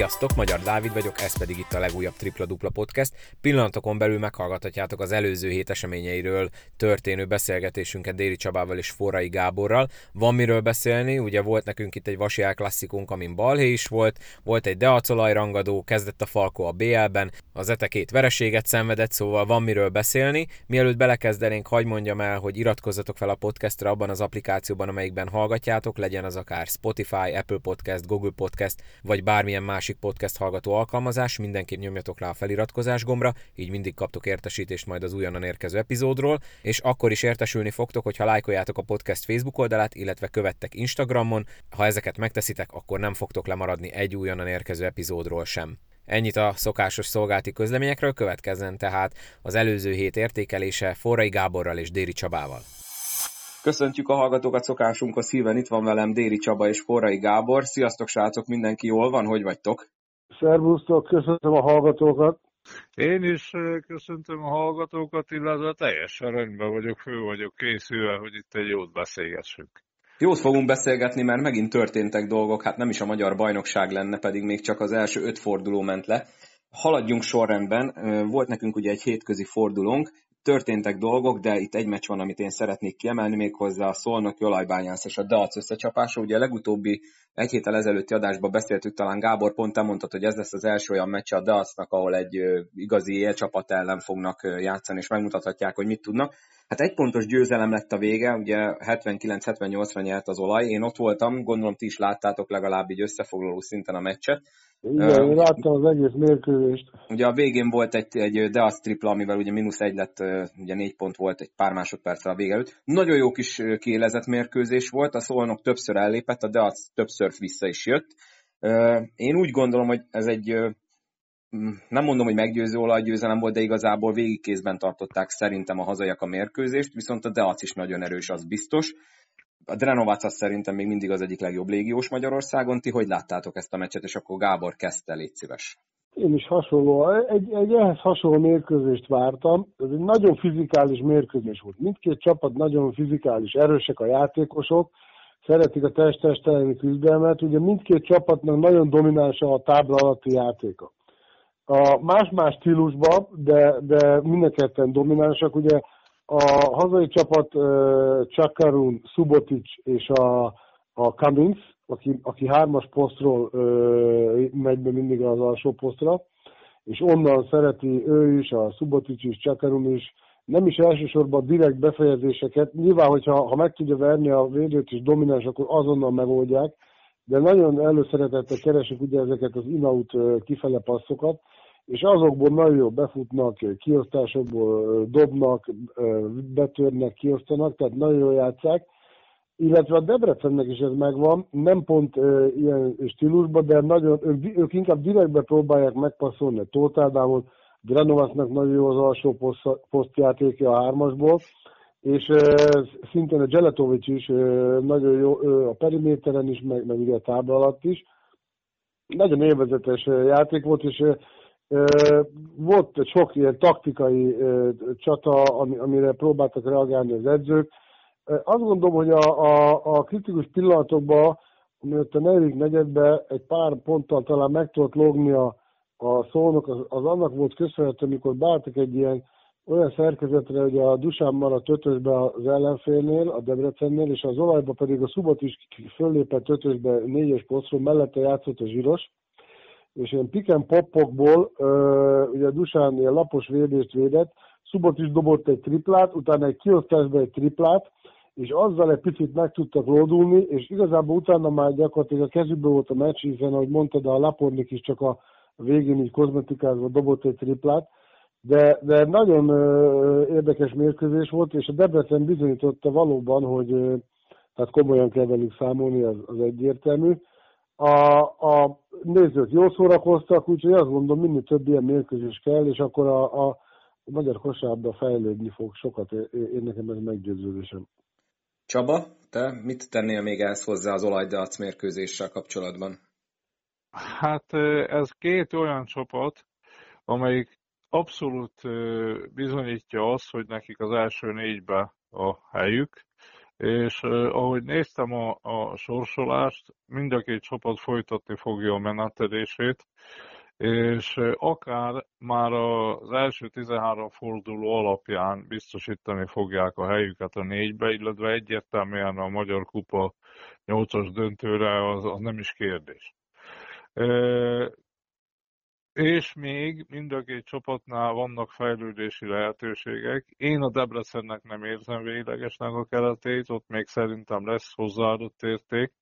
Sziasztok, Magyar Dávid vagyok, ez pedig itt a legújabb Tripla Dupla Podcast. Pillanatokon belül meghallgathatjátok az előző hét eseményeiről történő beszélgetésünket Déri Csabával és Forrai Gáborral. Van miről beszélni, ugye volt nekünk itt egy Vasi klasszikunk, amin balhé is volt, volt egy Deacolaj rangadó, kezdett a Falko a BL-ben, az etekét vereséget szenvedett, szóval van miről beszélni. Mielőtt belekezdenénk, hagy mondjam el, hogy iratkozzatok fel a podcastra abban az applikációban, amelyikben hallgatjátok, legyen az akár Spotify, Apple Podcast, Google Podcast, vagy bármilyen másik podcast hallgató alkalmazás, mindenképp nyomjatok rá a feliratkozás gombra, így mindig kaptok értesítést majd az újonnan érkező epizódról, és akkor is értesülni fogtok, hogyha lájkoljátok a podcast Facebook oldalát, illetve követtek Instagramon. Ha ezeket megteszitek, akkor nem fogtok lemaradni egy újonnan érkező epizódról sem. Ennyit a szokásos szolgálti közleményekről, következzen tehát az előző hét értékelése Forrai Gáborral és Déri Csabával. Köszöntjük a hallgatókat szokásunkhoz szíven, itt van velem Déri Csaba és Forrai Gábor. Sziasztok srácok, mindenki jól van, hogy vagytok? Szervusztok, köszöntöm a hallgatókat. Én is köszöntöm a hallgatókat, illetve teljesen rendben vagyok, fő vagyok készülve, hogy itt egy jót beszélgessünk. Jót fogunk beszélgetni, mert megint történtek dolgok, hát nem is a magyar bajnokság lenne, pedig még csak az első öt forduló ment le. Haladjunk sorrendben, volt nekünk ugye egy hétközi fordulónk, történtek dolgok, de itt egy meccs van, amit én szeretnék kiemelni, méghozzá a Szolnok, Jolajbányász és a Dac összecsapása. Ugye a legutóbbi egy héttel ezelőtti adásban beszéltük, talán Gábor pont mondtad, hogy ez lesz az első olyan meccs a Dacnak, ahol egy igazi élcsapat ellen fognak játszani, és megmutathatják, hogy mit tudnak. Hát egy pontos győzelem lett a vége, ugye 79-78-ra nyert az olaj, én ott voltam, gondolom ti is láttátok legalább így összefoglaló szinten a meccset. Igen, én láttam az egész mérkőzést. Ugye a végén volt egy, egy Deac tripla, amivel ugye mínusz egy lett, ugye négy pont volt egy pár másodperccel a vége előtt. Nagyon jó kis kiélezett mérkőzés volt, a Szolnok többször ellépett, a Deac többször vissza is jött. Én úgy gondolom, hogy ez egy nem mondom, hogy meggyőző olajgyőzelem volt, de igazából végigkézben tartották szerintem a hazaiak a mérkőzést, viszont a Deac is nagyon erős, az biztos. A Drenovac az szerintem még mindig az egyik legjobb légiós Magyarországon. Ti hogy láttátok ezt a meccset, és akkor Gábor kezdte, légy szíves. Én is hasonló, egy, egy ehhez hasonló mérkőzést vártam. Ez egy nagyon fizikális mérkőzés volt. Mindkét csapat nagyon fizikális, erősek a játékosok, szeretik a test-test elleni küzdelmet. Ugye mindkét csapatnak nagyon domináns a tábla alatti játéka. A más-más stílusban, de, de mindenketten dominánsak. Ugye a hazai csapat Csakarun, Subotic és a, a Cummings, aki, aki hármas posztról megy be mindig az alsó posztra, és onnan szereti ő is, a Subotic is, Csakarun is, nem is elsősorban direkt befejezéseket. Nyilván, hogyha ha meg tudja verni a védőt és domináns, akkor azonnal megoldják, de nagyon előszeretettel keresik ugye ezeket az in-out kifele passzokat, és azokból nagyon jó befutnak, kiosztásokból dobnak, betörnek, kiosztanak, tehát nagyon jól játszák, illetve a Debrecennek is ez megvan, nem pont ilyen stílusban, de nagyon, ők, ők inkább direktbe próbálják megpasszolni a Tóth Ádámot, Drenovacnak nagyon jó az alsó poszt, a hármasból, és szintén a Geletovics is uh, nagyon jó a periméteren is, meg, meg ugye a tábla alatt is. Nagyon élvezetes játék volt, és volt sok ilyen taktikai csata, amire próbáltak reagálni az edzők. Azt gondolom, hogy a, a, a kritikus pillanatokban, mert a negyedik negyedben egy pár ponttal talán meg tudott lógni a, a szónok, az, az annak volt köszönhető, amikor beálltak egy ilyen olyan szerkezetre, hogy a Dusán maradt ötösbe az ellenfélnél, a Debrecennél, és az olajba pedig a Szubot is föllépett ötösbe négyes posztról, mellette játszott a zsíros, és ilyen piken poppokból, ugye Dusán ilyen lapos védést védett, Szubot is dobott egy triplát, utána egy kiosztásba egy triplát, és azzal egy picit meg tudtak lódulni, és igazából utána már gyakorlatilag a kezükben volt a meccs, hiszen ahogy mondtad, a Lapornik is csak a végén így kozmetikázva dobott egy triplát, de, de nagyon érdekes mérkőzés volt, és a Debrecen bizonyította valóban, hogy ö, tehát komolyan kell velük számolni, az, az egyértelmű. A, a nézők jól szórakoztak, úgyhogy azt gondolom, minél több ilyen mérkőzés kell, és akkor a, a magyar kosárba fejlődni fog sokat, én nekem ez meggyőződésem. Csaba, te mit tennél még ehhez hozzá az olajdeac mérkőzéssel kapcsolatban? Hát ez két olyan csapat, amelyik abszolút bizonyítja azt, hogy nekik az első négybe a helyük, és ahogy néztem a, a sorsolást, mind a két csapat folytatni fogja a menetedését, és akár már az első 13 forduló alapján biztosítani fogják a helyüket a négybe, illetve egyértelműen a Magyar Kupa 8-as döntőre az, az nem is kérdés. És még mind a két csapatnál vannak fejlődési lehetőségek. Én a Debrecennek nem érzem véglegesnek a keretét, ott még szerintem lesz hozzáadott érték.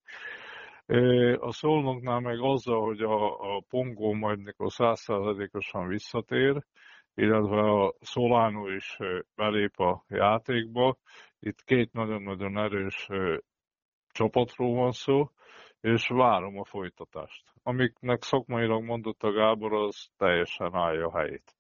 A Szolnoknál meg azzal, hogy a, a Pongó majd mikor százszázalékosan visszatér, illetve a Solano is belép a játékba. Itt két nagyon-nagyon erős csapatról van szó, és várom a folytatást. Amiknek szakmailag mondott a Gábor, az teljesen állja a helyét.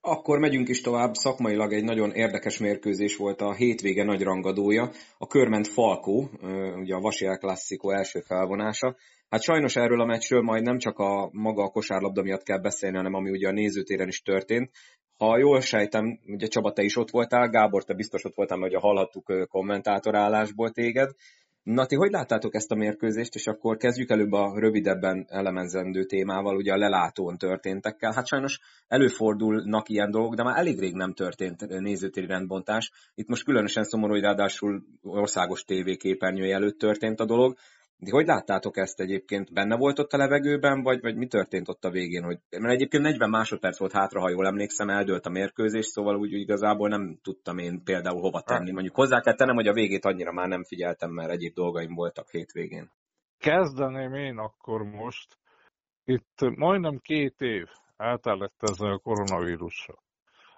Akkor megyünk is tovább. Szakmailag egy nagyon érdekes mérkőzés volt a hétvége nagy rangadója. A körment Falkó, ugye a Vasi El Classico első felvonása. Hát sajnos erről a meccsről majd nem csak a maga a kosárlabda miatt kell beszélni, hanem ami ugye a nézőtéren is történt. Ha jól sejtem, ugye Csaba, te is ott voltál, Gábor, te biztos ott voltál, mert ugye hallhattuk kommentátorállásból téged. Na, ti hogy láttátok ezt a mérkőzést, és akkor kezdjük előbb a rövidebben elemezendő témával, ugye a lelátón történtekkel. Hát sajnos előfordulnak ilyen dolgok, de már elég rég nem történt nézőtéri rendbontás. Itt most különösen szomorú, hogy ráadásul országos tévéképernyője előtt történt a dolog. De hogy láttátok ezt egyébként? Benne volt ott a levegőben, vagy, vagy mi történt ott a végén? Hogy, mert egyébként 40 másodperc volt hátra, ha jól emlékszem, eldőlt a mérkőzés, szóval úgy, úgy igazából nem tudtam én például hova tenni. Mondjuk hozzá kell tennem, hogy a végét annyira már nem figyeltem, mert egyéb dolgaim voltak hétvégén. Kezdeném én akkor most. Itt majdnem két év eltelett ezzel a koronavírussal.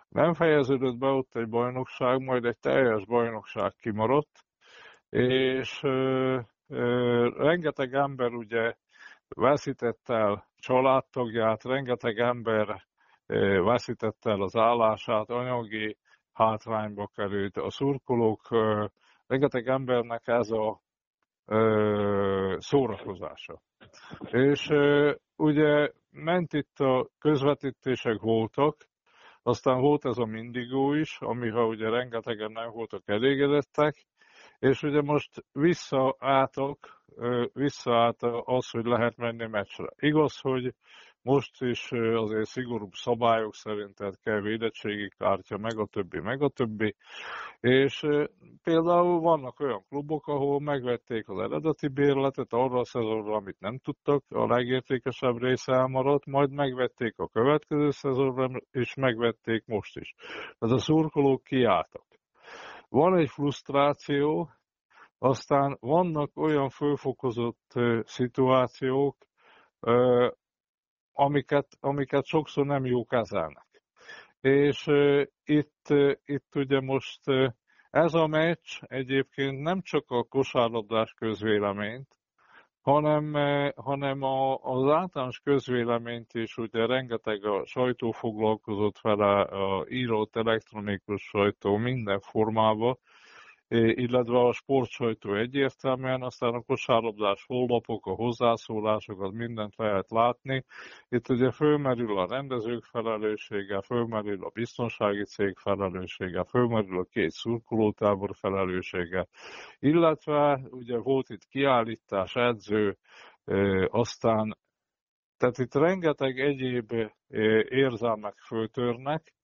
Nem fejeződött be ott egy bajnokság, majd egy teljes bajnokság kimaradt, és rengeteg ember ugye veszített el családtagját, rengeteg ember veszített el az állását, anyagi hátrányba került. A szurkolók, rengeteg embernek ez a szórakozása. És ugye ment itt a közvetítések voltak, aztán volt ez a mindigó is, amivel ugye rengetegen nem voltak elégedettek, és ugye most visszaálltak, visszaállt az, hogy lehet menni meccsre. Igaz, hogy most is azért szigorúbb szabályok szerint tehát kell védettségi kártya, meg a többi, meg a többi. És például vannak olyan klubok, ahol megvették az eredeti bérletet arra a szezonra, amit nem tudtak, a legértékesebb része elmaradt, majd megvették a következő szezonra, és megvették most is. Tehát a szurkolók kiálltak. Van egy frusztráció, aztán vannak olyan fölfokozott szituációk, amiket, amiket sokszor nem jó kezelnek. És itt, itt ugye most ez a meccs egyébként nem csak a kosárlabdás közvéleményt, hanem, hanem a, az általános közvéleményt is, ugye rengeteg a sajtó foglalkozott vele, a írott elektronikus sajtó minden formában, illetve a sportsajtó egyértelműen, aztán a kosárlabdás honlapok, a hozzászólásokat, mindent lehet látni. Itt ugye fölmerül a rendezők felelőssége, fölmerül a biztonsági cég felelőssége, fölmerül a két szurkolótábor felelőssége, illetve ugye volt itt kiállítás, edző, aztán tehát itt rengeteg egyéb érzelmek föltörnek,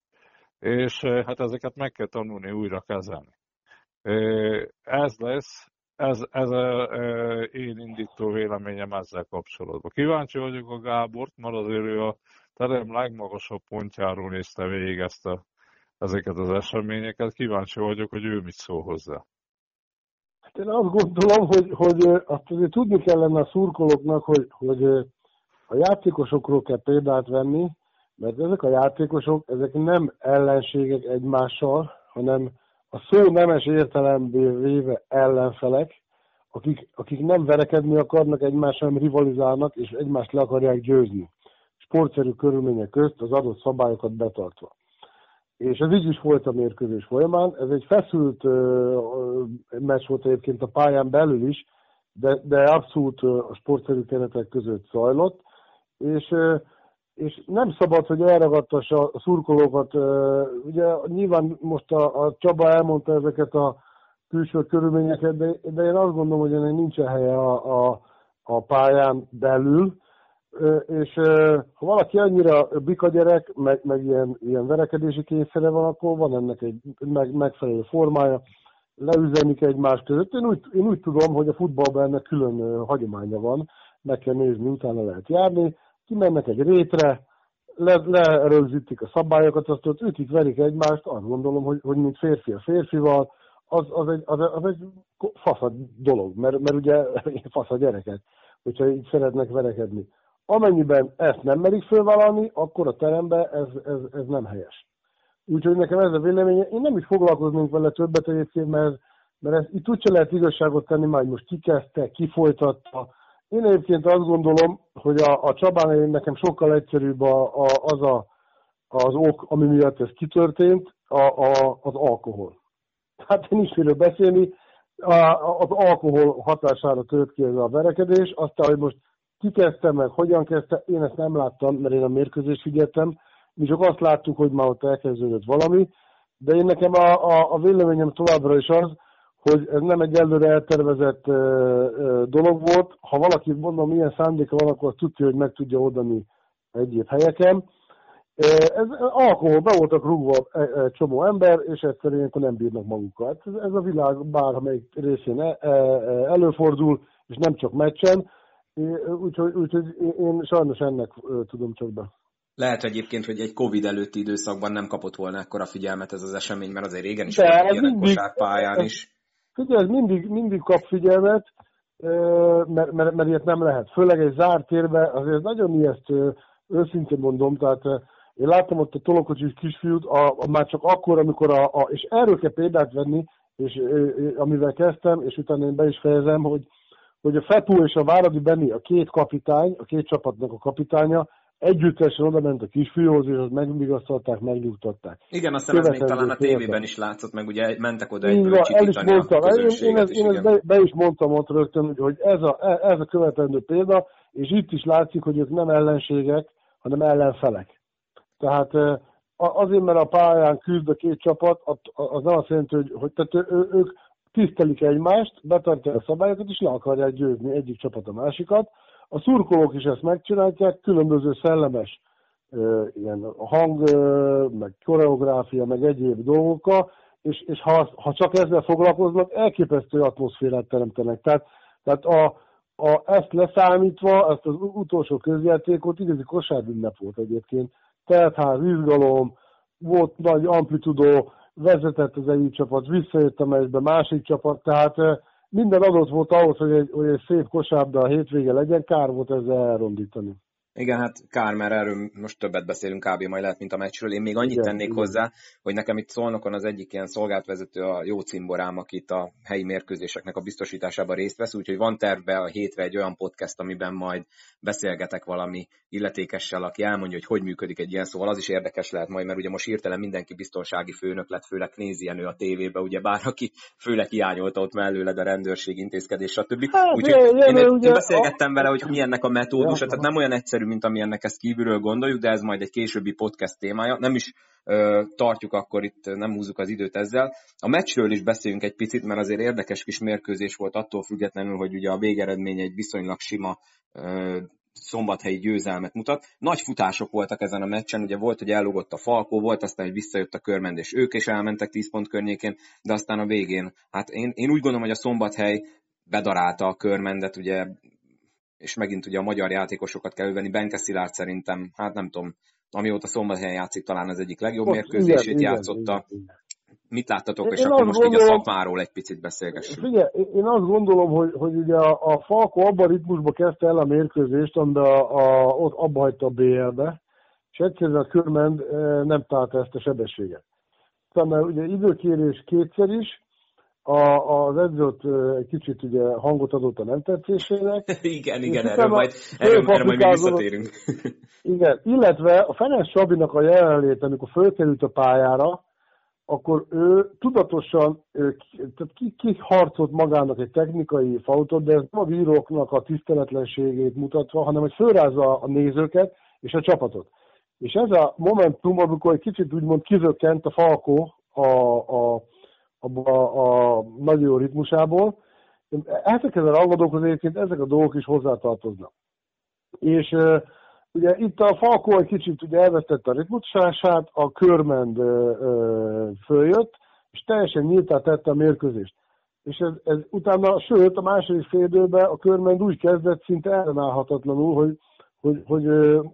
és hát ezeket meg kell tanulni újra kezelni. Ez lesz, ez, ez a én indító véleményem ezzel kapcsolatban. Kíváncsi vagyok a Gábort, mert azért ő a terem legmagasabb pontjáról nézte végig ezt a, ezeket az eseményeket. Kíváncsi vagyok, hogy ő mit szól hozzá. Hát én azt gondolom, hogy, hogy azt azért tudni kellene a szurkolóknak, hogy, hogy a játékosokról kell példát venni, mert ezek a játékosok, ezek nem ellenségek egymással, hanem a szó nemes értelemből véve ellenfelek, akik, akik nem verekedni akarnak egymással, hanem rivalizálnak, és egymást le akarják győzni. Sportszerű körülmények közt az adott szabályokat betartva. És ez így is volt a mérkőzés folyamán. Ez egy feszült uh, meccs volt egyébként a pályán belül is, de, de abszolút a sportszerű keretek között zajlott. És uh, és nem szabad, hogy elragadtassa a szurkolókat. Ugye nyilván most a, a Csaba elmondta ezeket a külső körülményeket, de, de én azt gondolom, hogy ennek nincsen helye a, a, a pályán belül, és ha valaki annyira bika gyerek, meg, meg ilyen, ilyen verekedési kényszere van, akkor van ennek egy meg, megfelelő formája, leüzenik egymás között. Én úgy, én úgy tudom, hogy a futballban ennek külön hagyománya van, meg kell nézni, utána lehet járni, kimennek egy rétre, le, lerögzítik a szabályokat, azt ott ütik, verik egymást, azt gondolom, hogy, hogy mint férfi a férfival, az, az, egy, az, az egy fasz dolog, mert, mert ugye fasz a gyereket, hogyha így szeretnek verekedni. Amennyiben ezt nem merik fölvállalni, akkor a teremben ez, ez, ez nem helyes. Úgyhogy nekem ez a véleménye, én nem is foglalkoznék vele többet egyébként, mert, mert ez, itt úgyse lehet igazságot tenni, majd most kikezdte, kifolytatta. Én egyébként azt gondolom, hogy a, a Csabán nekem sokkal egyszerűbb a, a, az a, az ok, ami miatt ez kitörtént, a, a, az alkohol. Hát én is miről beszélni, a, az alkohol hatására tört ki ez a verekedés, aztán, hogy most ki kezdte meg, hogyan kezdte, én ezt nem láttam, mert én a mérkőzést figyeltem, mi csak azt láttuk, hogy már ott elkezdődött valami, de én nekem a, a, a véleményem továbbra is az, hogy ez nem egy előre eltervezett e, dolog volt. Ha valaki, mondom, milyen szándéka van, akkor tudja, hogy meg tudja oldani egyéb helyeken. Ez alkohol, be voltak rúgva egy, csomó ember, és egyszerűen akkor nem bírnak magukkal. Hát ez, ez a világ bármelyik részén e, e, előfordul, és nem csak meccsen. Úgyhogy, úgyhogy én sajnos ennek tudom csak be. Lehet egyébként, hogy egy Covid előtti időszakban nem kapott volna ekkora figyelmet ez az esemény, mert azért régen is volt ilyen mindig, kosárpályán is. Figyelj, mindig, mindig kap figyelmet, mert, mert, mert ilyet nem lehet. Főleg egy zárt térbe, azért nagyon ijesztő, őszintén mondom, tehát én láttam ott a tolokocsis kisfiút, a, a, már csak akkor, amikor a, a, és erről kell példát venni, és amivel kezdtem, és utána én be is fejezem, hogy hogy a Fetú és a Váradi Benni, a két kapitány, a két csapatnak a kapitánya, együttesen oda ment a kisfiúhoz, és azt megvigasztalták, megnyugtatták. Igen, aztán ez még talán a tévében is látszott, meg ugye mentek oda egyből el is mondtam, a én, én, ezt, én ezt be, be, is mondtam ott rögtön, hogy ez a, ez a követendő példa, és itt is látszik, hogy ők nem ellenségek, hanem ellenfelek. Tehát azért, mert a pályán küzd a két csapat, az nem azt jelenti, hogy, hogy tehát ők tisztelik egymást, betartják a szabályokat, és le akarják győzni egyik csapat a másikat. A szurkolók is ezt megcsinálják, különböző szellemes ilyen hang, meg koreográfia, meg egyéb dolgokkal, és, és ha, ha csak ezzel foglalkoznak, elképesztő atmoszférát teremtenek. Tehát, tehát a, a, ezt leszámítva, ezt az utolsó közjátékot igazi kosárünnep volt egyébként. Teltház, izgalom, volt nagy amplitudó, vezetett az egyik csapat, visszajött a meccsbe, másik csapat, tehát minden adott volt ahhoz, hogy egy, hogy egy szép kosárda a hétvége legyen, kár volt ezzel elrondítani. Igen, hát kár, mert erről most többet beszélünk kb. majd lehet, mint a meccsről. Én még annyit igen, tennék igen. hozzá, hogy nekem itt Szolnokon az egyik ilyen szolgáltvezető a jó cimborám, aki itt a helyi mérkőzéseknek a biztosításában részt vesz, úgyhogy van tervbe a hétre egy olyan podcast, amiben majd beszélgetek valami illetékessel, aki elmondja, hogy hogy működik egy ilyen, szóval az is érdekes lehet majd, mert ugye most hirtelen mindenki biztonsági főnök lett, főleg nézi ő a tévébe, ugye bár aki főleg hiányolta ott mellőled a rendőrség intézkedés, stb. Hát, úgyhogy én, én, én, én beszélgettem vele, hogy milyennek a metódusa, tehát nem olyan egyszerű mint amilyennek ezt kívülről gondoljuk, de ez majd egy későbbi podcast témája. Nem is ö, tartjuk akkor itt, nem húzzuk az időt ezzel. A meccsről is beszéljünk egy picit, mert azért érdekes kis mérkőzés volt attól függetlenül, hogy ugye a végeredmény egy viszonylag sima ö, szombathelyi győzelmet mutat. Nagy futások voltak ezen a meccsen, ugye volt, hogy ellogott a Falkó, volt aztán, hogy visszajött a körmend, és ők is elmentek 10 pont környékén, de aztán a végén, hát én, én úgy gondolom, hogy a szombathely bedarálta a körmendet, ugye és megint ugye a magyar játékosokat kell venni. Benke Szilárd szerintem, hát nem tudom, amióta szombathelyen játszik, talán az egyik legjobb Most, mérkőzését igen, játszotta. Igen, igen. Mit láttatok, és én akkor most gondolom, így a szakmáról egy picit beszélgessünk. Figyelj, én azt gondolom, hogy, hogy ugye a, a Falko abban a ritmusban kezdte el a mérkőzést, amiben a, a, ott abba hagyta a BL-be, és egyszerűen a körmend eh, nem találta ezt a sebességet. Aztán ugye időkérés kétszer is, a, az edzőt egy kicsit ugye hangot adott a nem tetszésének. igen, igen, erről majd, erről, erről majd visszatérünk. igen, illetve a Ferenc Sabinak a jelenlét, amikor fölkerült a pályára, akkor ő tudatosan tehát ki, ki harcolt magának egy technikai fautot, de ez nem a bíróknak a tiszteletlenségét mutatva, hanem hogy fölrázza a nézőket és a csapatot. És ez a momentum, amikor egy kicsit úgymond kizökkent a Falkó a a, abba a, nagyon jó ritmusából. Ezekhez a rangadókhoz egyébként ezek a dolgok is hozzátartoznak. És ugye itt a Falko egy kicsit ugye elvesztette a ritmusását, a körmend uh, följött, és teljesen nyíltá tette a mérkőzést. És ez, ez utána, sőt, a második félidőben a körmend úgy kezdett szinte ellenállhatatlanul, hogy, hogy, hogy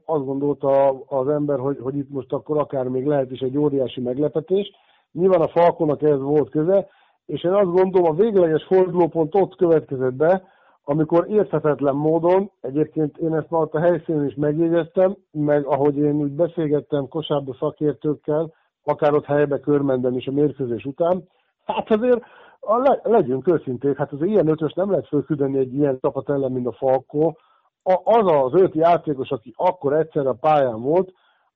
azt gondolta az ember, hogy, hogy itt most akkor akár még lehet is egy óriási meglepetés. Nyilván a Falkonak ez volt köze, és én azt gondolom, a végleges fordulópont ott következett be, amikor érthetetlen módon, egyébként én ezt már a helyszínen is megjegyeztem, meg ahogy én úgy beszélgettem kosárba szakértőkkel, akár ott helybe körmenden is a mérkőzés után, hát azért a le, legyünk őszinték, hát az ilyen ötös nem lehet fölküldeni egy ilyen csapat ellen, mint a Falkó. A, az az öt játékos, aki akkor egyszer a pályán volt,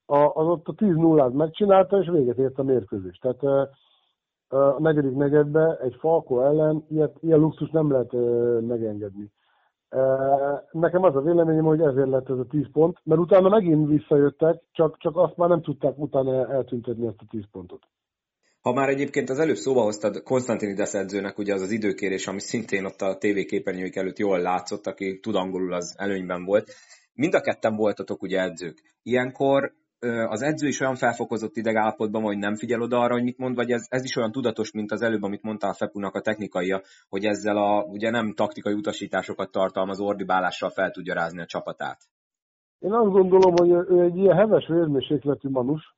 a, az ott a 10 0 megcsinálta, és véget ért a mérkőzés. Tehát a negyedik negyedbe egy Falko ellen ilyet, ilyen luxus nem lehet megengedni. Nekem az a véleményem, hogy ezért lett ez a 10 pont, mert utána megint visszajöttek, csak, csak azt már nem tudták utána eltüntetni ezt a 10 pontot. Ha már egyébként az előbb szóba hoztad Konstantinides edzőnek ugye az az időkérés, ami szintén ott a TV képernyők előtt jól látszott, aki tud angolul az előnyben volt. Mind a ketten voltatok ugye edzők. Ilyenkor az edző is olyan felfokozott idegállapotban, hogy nem figyel oda arra, hogy mit mond, vagy ez, ez is olyan tudatos, mint az előbb, amit mondtál Fepunak a technikaia, hogy ezzel a ugye nem taktikai utasításokat tartalmaz ordibálással fel tudja rázni a csapatát. Én azt gondolom, hogy ő egy ilyen heves vérmérsékletű manus,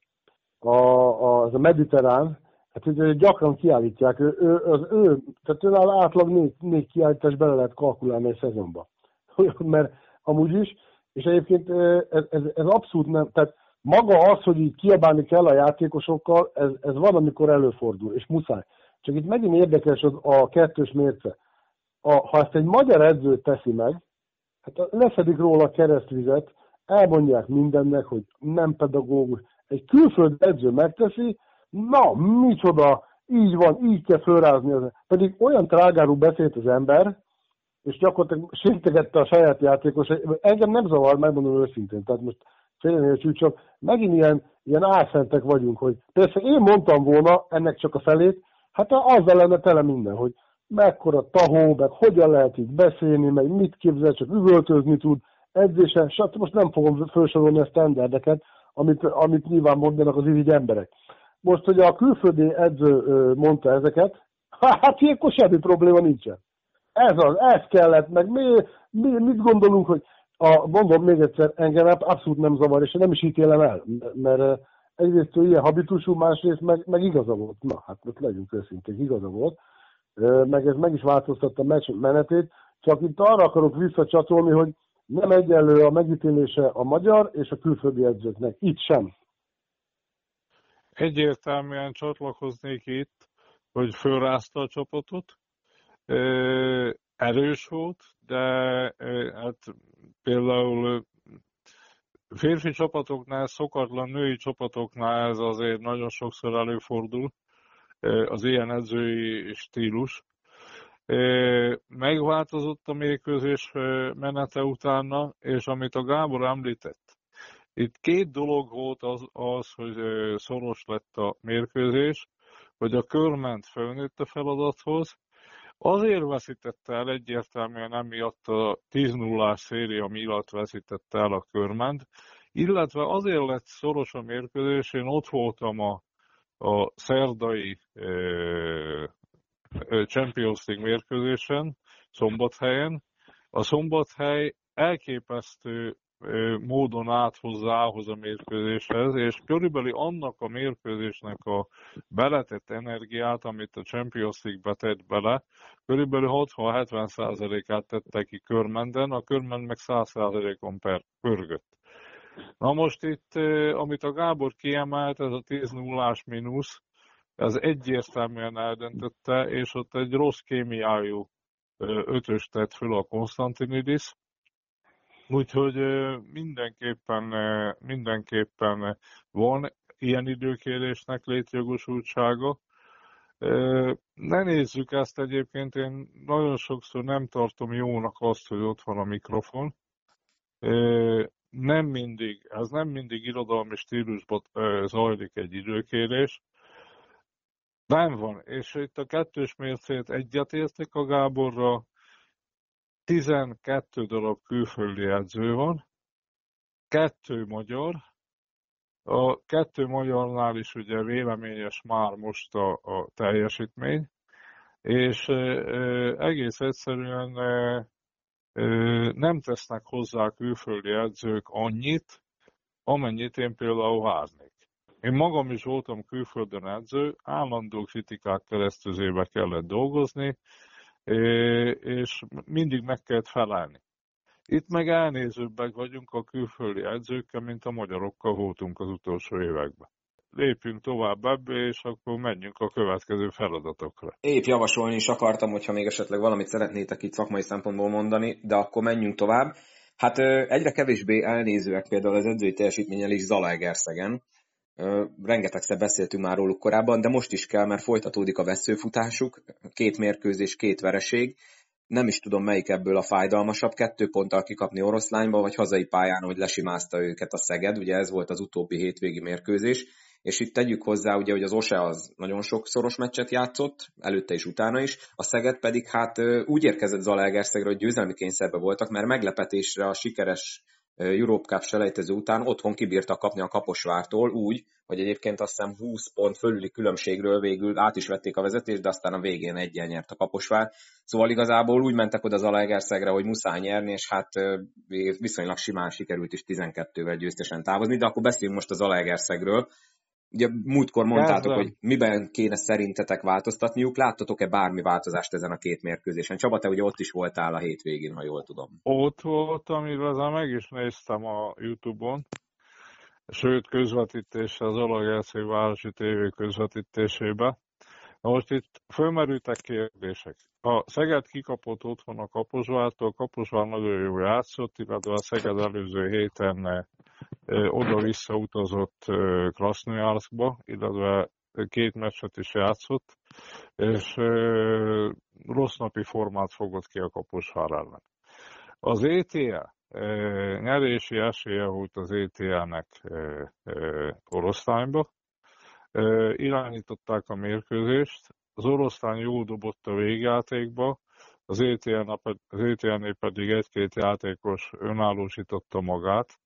a, a, az a mediterrán, hát ugye gyakran kiállítják, ő, ő, az ő, tehát ő átlag négy, négy kiállítás bele lehet kalkulálni egy szezonba. Mert amúgy is, és egyébként ez, ez, ez abszolút nem, tehát maga az, hogy így kiabálni kell a játékosokkal, ez, ez van, előfordul, és muszáj. Csak itt megint érdekes az a kettős mérce. A, ha ezt egy magyar edző teszi meg, hát leszedik róla a keresztvizet, elmondják mindennek, hogy nem pedagógus. Egy külföldi edző megteszi, na, micsoda, így van, így kell fölrázni. Pedig olyan trágárú beszélt az ember, és gyakorlatilag sértegette a saját játékos. Engem nem zavar, megmondom őszintén. Tehát most félreértsük, csak megint ilyen, ilyen álszentek vagyunk, hogy persze én mondtam volna ennek csak a felét, hát azzal lenne tele minden, hogy mekkora tahó, meg hogyan lehet így beszélni, meg mit képzel, csak üvöltözni tud, edzésen, stb. Most nem fogom felsorolni a standardeket, amit, amit nyilván mondanak az így emberek. Most, hogy a külföldi edző mondta ezeket, hát ilyenkor semmi probléma nincsen. Ez az, ez kellett, meg mi, mi mit gondolunk, hogy a, mondom még egyszer, engem abszolút nem zavar, és nem is ítélem el, mert egyrészt ő ilyen habitusú, másrészt meg, meg igaza volt. Na, hát most legyünk őszintén, igaza volt. Meg ez meg is változtatta a meccs menetét, csak itt arra akarok visszacsatolni, hogy nem egyenlő a megítélése a magyar és a külföldi edzőknek. Itt sem. Egyértelműen csatlakoznék itt, hogy fölrázta a csapatot. Erős volt, de hát például férfi csapatoknál, szokatlan női csapatoknál ez azért nagyon sokszor előfordul, az ilyen edzői stílus. Megváltozott a mérkőzés menete utána, és amit a Gábor említett, itt két dolog volt az, az hogy szoros lett a mérkőzés, hogy a körment fölnőtt a feladathoz, Azért veszítette el egyértelműen emiatt a 10 0 széria miatt veszítette el a körment, illetve azért lett szoros a mérkőzés, én ott voltam a, a szerdai e, Champions League mérkőzésen, Szombathelyen. A Szombathely elképesztő módon állt hozzá ahhoz a mérkőzéshez, és körülbelül annak a mérkőzésnek a beletett energiát, amit a Champions League betett bele, körülbelül 60-70%-át tette ki körmenden, a körmend meg 100%-on per pörgött. Na most itt, amit a Gábor kiemelt, ez a 10 0 mínusz, ez egyértelműen eldöntötte, és ott egy rossz kémiájú ötös tett föl a Konstantinidis, Úgyhogy mindenképpen, mindenképpen van ilyen időkérésnek létjogosultsága. Ne nézzük ezt egyébként, én nagyon sokszor nem tartom jónak azt, hogy ott van a mikrofon. Nem mindig, ez nem mindig irodalmi stílusban zajlik egy időkérés. Nem van, és itt a kettős mércét egyetértek a Gáborra, 12 darab külföldi edző van, kettő magyar, a kettő magyarnál is ugye véleményes már most a, a teljesítmény, és egész egyszerűen nem tesznek hozzá külföldi edzők annyit, amennyit én például várnék. Én magam is voltam külföldön edző, állandó kritikák keresztüzébe kellett dolgozni, és mindig meg kellett felelni. Itt meg elnézőbbek vagyunk a külföldi edzőkkel, mint a magyarokkal voltunk az utolsó években. Lépjünk tovább ebbe, és akkor menjünk a következő feladatokra. Épp javasolni is akartam, hogyha még esetleg valamit szeretnétek itt szakmai szempontból mondani, de akkor menjünk tovább. Hát egyre kevésbé elnézőek például az edzői teljesítménnyel is Zalaegerszegen. Rengetegszer beszéltünk már róluk korábban, de most is kell, mert folytatódik a veszőfutásuk, két mérkőzés, két vereség. Nem is tudom, melyik ebből a fájdalmasabb, kettő ponttal kikapni oroszlányba, vagy hazai pályán, hogy lesimázta őket a Szeged, ugye ez volt az utóbbi hétvégi mérkőzés. És itt tegyük hozzá, ugye, hogy az OSE az nagyon sok szoros meccset játszott, előtte és utána is, a Szeged pedig hát úgy érkezett Zalaegerszegre, hogy győzelmi kényszerbe voltak, mert meglepetésre a sikeres Europe Cup selejtező után otthon kibírtak kapni a Kaposvártól úgy, hogy egyébként azt hiszem 20 pont fölüli különbségről végül át is vették a vezetést, de aztán a végén egyen nyert a Kaposvár. Szóval igazából úgy mentek oda Zalaegerszegre, hogy muszáj nyerni, és hát viszonylag simán sikerült is 12-vel győztesen távozni, de akkor beszéljünk most a Zalaegerszegről. Ugye múltkor mondtátok, hogy miben kéne szerintetek változtatniuk. Láttatok-e bármi változást ezen a két mérkőzésen? Csaba, te ugye ott is voltál a hétvégén, ha jól tudom. Ott voltam, illetve meg is néztem a Youtube-on. Sőt, közvetítése az Olagerszeg Városi TV közvetítésébe. Na most itt fölmerültek kérdések. A Szeged kikapott otthon a Kaposvártól, Kaposvár nagyon jó játszott, illetve a Szeged előző héten oda-vissza utazott Krasnojarskba, illetve két meccset is játszott, és rossz napi formát fogott ki a Kaposvár ellen. Az ETA nyerési esélye volt az ETA-nek oroszlányba. Irányították a mérkőzést, az oroszlány jól dobott a végjátékba, az ETA-nél pedig egy-két játékos önállósította magát,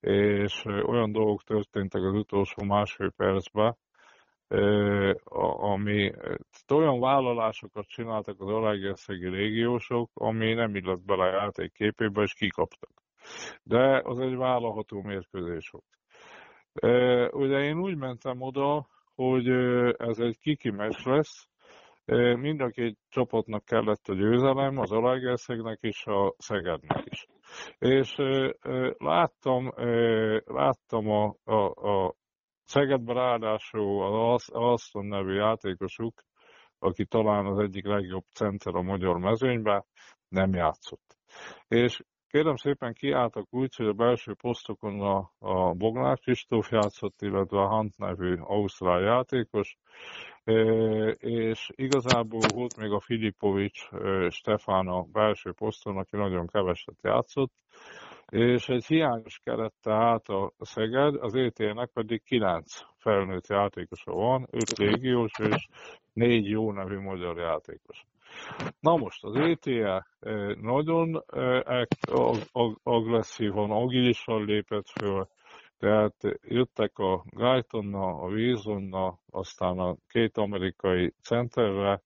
és olyan dolgok történtek az utolsó másfél percben, ami olyan vállalásokat csináltak az alágerszegi régiósok, ami nem illett bele a játék képébe, és kikaptak. De az egy vállalható mérkőzés volt. Ugye én úgy mentem oda, hogy ez egy kiki meccs lesz, mind a két csapatnak kellett a győzelem, az Alágerszegnek és a Szegednek is. És láttam, láttam a, a, a Szegedben ráadásul az Alston nevű játékosuk, aki talán az egyik legjobb center a magyar mezőnyben, nem játszott. És kérem szépen kiálltak úgy, hogy a belső posztokon a, a Bognár Kristóf játszott, illetve a Hunt nevű ausztrál játékos, és igazából volt még a Filipovics Stefán a belső poszton, aki nagyon keveset játszott, és egy hiányos kerette át a Szeged, az ET-nek pedig kilenc felnőtt játékosa van, öt légiós és négy jó nevű magyar játékos. Na most az ETE nagyon agresszívan, agilisan lépett föl, tehát jöttek a Guytonna, a Wilsonna, aztán a két amerikai centerre,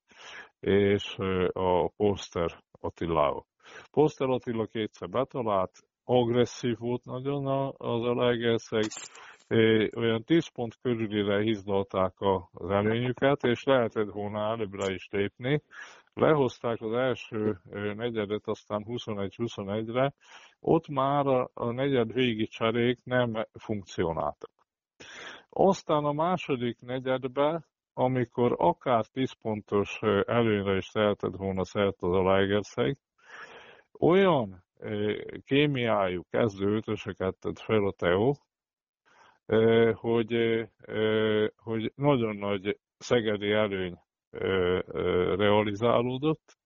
és a Poster Attilával. Poster Attila kétszer betalált, agresszív volt nagyon az Alegerszeg, olyan 10 pont körülire hizdalták az előnyüket, és lehetett volna előbbre is lépni. Lehozták az első negyedet, aztán 21-21-re, ott már a negyed végi cserék nem funkcionáltak. Aztán a második negyedbe, amikor akár 10 pontos előnyre is tehetett volna szert az Alegerszeg, olyan kémiájú kezdő ötöseket tett fel a Teo, hogy, hogy nagyon nagy szegedi előny realizálódott,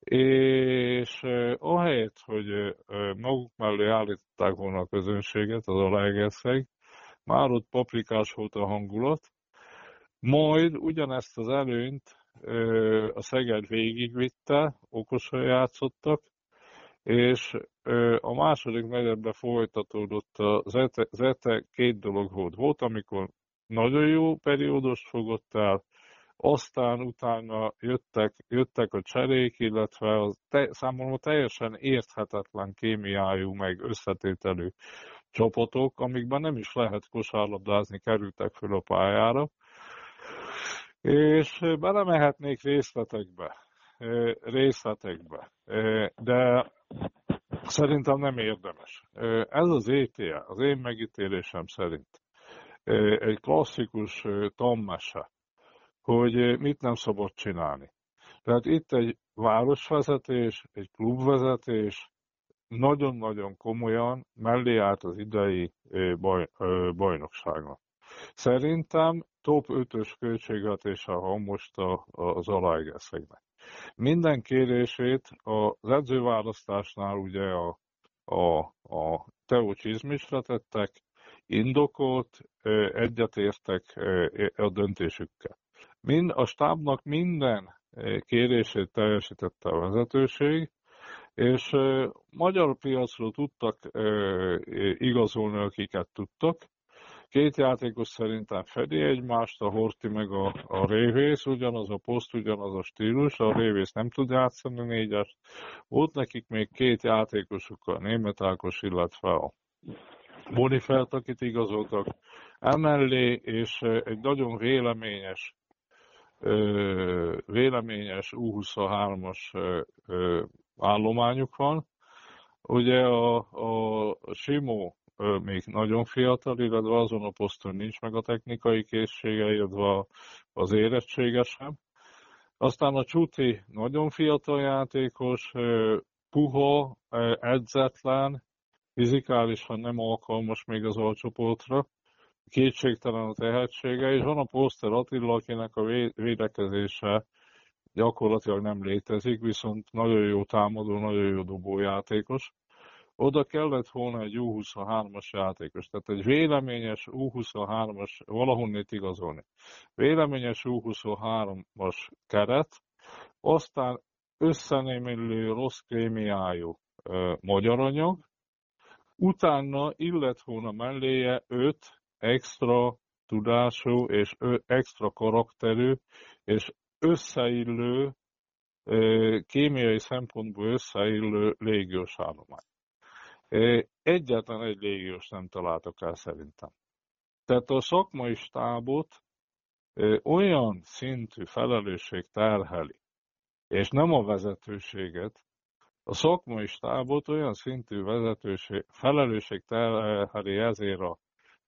és ahelyett, hogy maguk mellé állították volna a közönséget, az Alaegerszeg, már ott paprikás volt a hangulat, Majd ugyanezt az előnyt a Szeged végigvitte, okosan játszottak, és a második negyedben folytatódott az ETE, az ETE két dolog volt. Volt, amikor nagyon jó periódust fogott el, aztán utána jöttek, jöttek a cserék, illetve az te, számomra teljesen érthetetlen kémiájú, meg összetételű csapatok, amikben nem is lehet kosárlabdázni, kerültek föl a pályára. És belemehetnék részletekbe, részletekbe, de szerintem nem érdemes. Ez az ETA, az én megítélésem szerint egy klasszikus tammese, hogy mit nem szabad csinálni. Tehát itt egy városvezetés, egy klubvezetés nagyon-nagyon komolyan mellé állt az idei baj, bajnokságnak. Szerintem top 5-ös költségvetése van most az Alaegerszegnek. Minden kérését az edzőválasztásnál ugye a, a, a Teo Csizmisre tettek, indokolt, egyetértek a döntésükkel. Mind, a stábnak minden kérését teljesítette a vezetőség, és magyar piacról tudtak igazolni, akiket tudtak, Két játékos szerintem fedi egymást, a Horti meg a, a Révész, ugyanaz a poszt, ugyanaz a stílus, a Révész nem tud játszani négyes. Volt nekik még két játékosuk, a Német Ákos, illetve a Bonifelt, akit igazoltak emellé, és egy nagyon véleményes véleményes U23-as állományuk van. Ugye a, a Simó még nagyon fiatal, illetve azon a poszton nincs meg a technikai készsége, illetve az érettsége sem. Aztán a Csuti nagyon fiatal játékos, puha, edzetlen, fizikálisan nem alkalmas még az alcsoportra, kétségtelen a tehetsége, és van a Poster Attila, akinek a védekezése gyakorlatilag nem létezik, viszont nagyon jó támadó, nagyon jó dobójátékos oda kellett volna egy U23-as játékos, tehát egy véleményes U23-as, valahonnét igazolni. Véleményes U23-as keret, aztán összenémülő rossz kémiájú magyar anyag, utána illet volna melléje öt extra tudású és extra karakterű és összeillő, kémiai szempontból összeillő légiós állomány. Egyetlen egy légiós nem találtak el szerintem. Tehát a szakmai stábot olyan szintű felelősség terheli, és nem a vezetőséget, a szakmai stábot olyan szintű vezetőség, felelősség terheli ezért a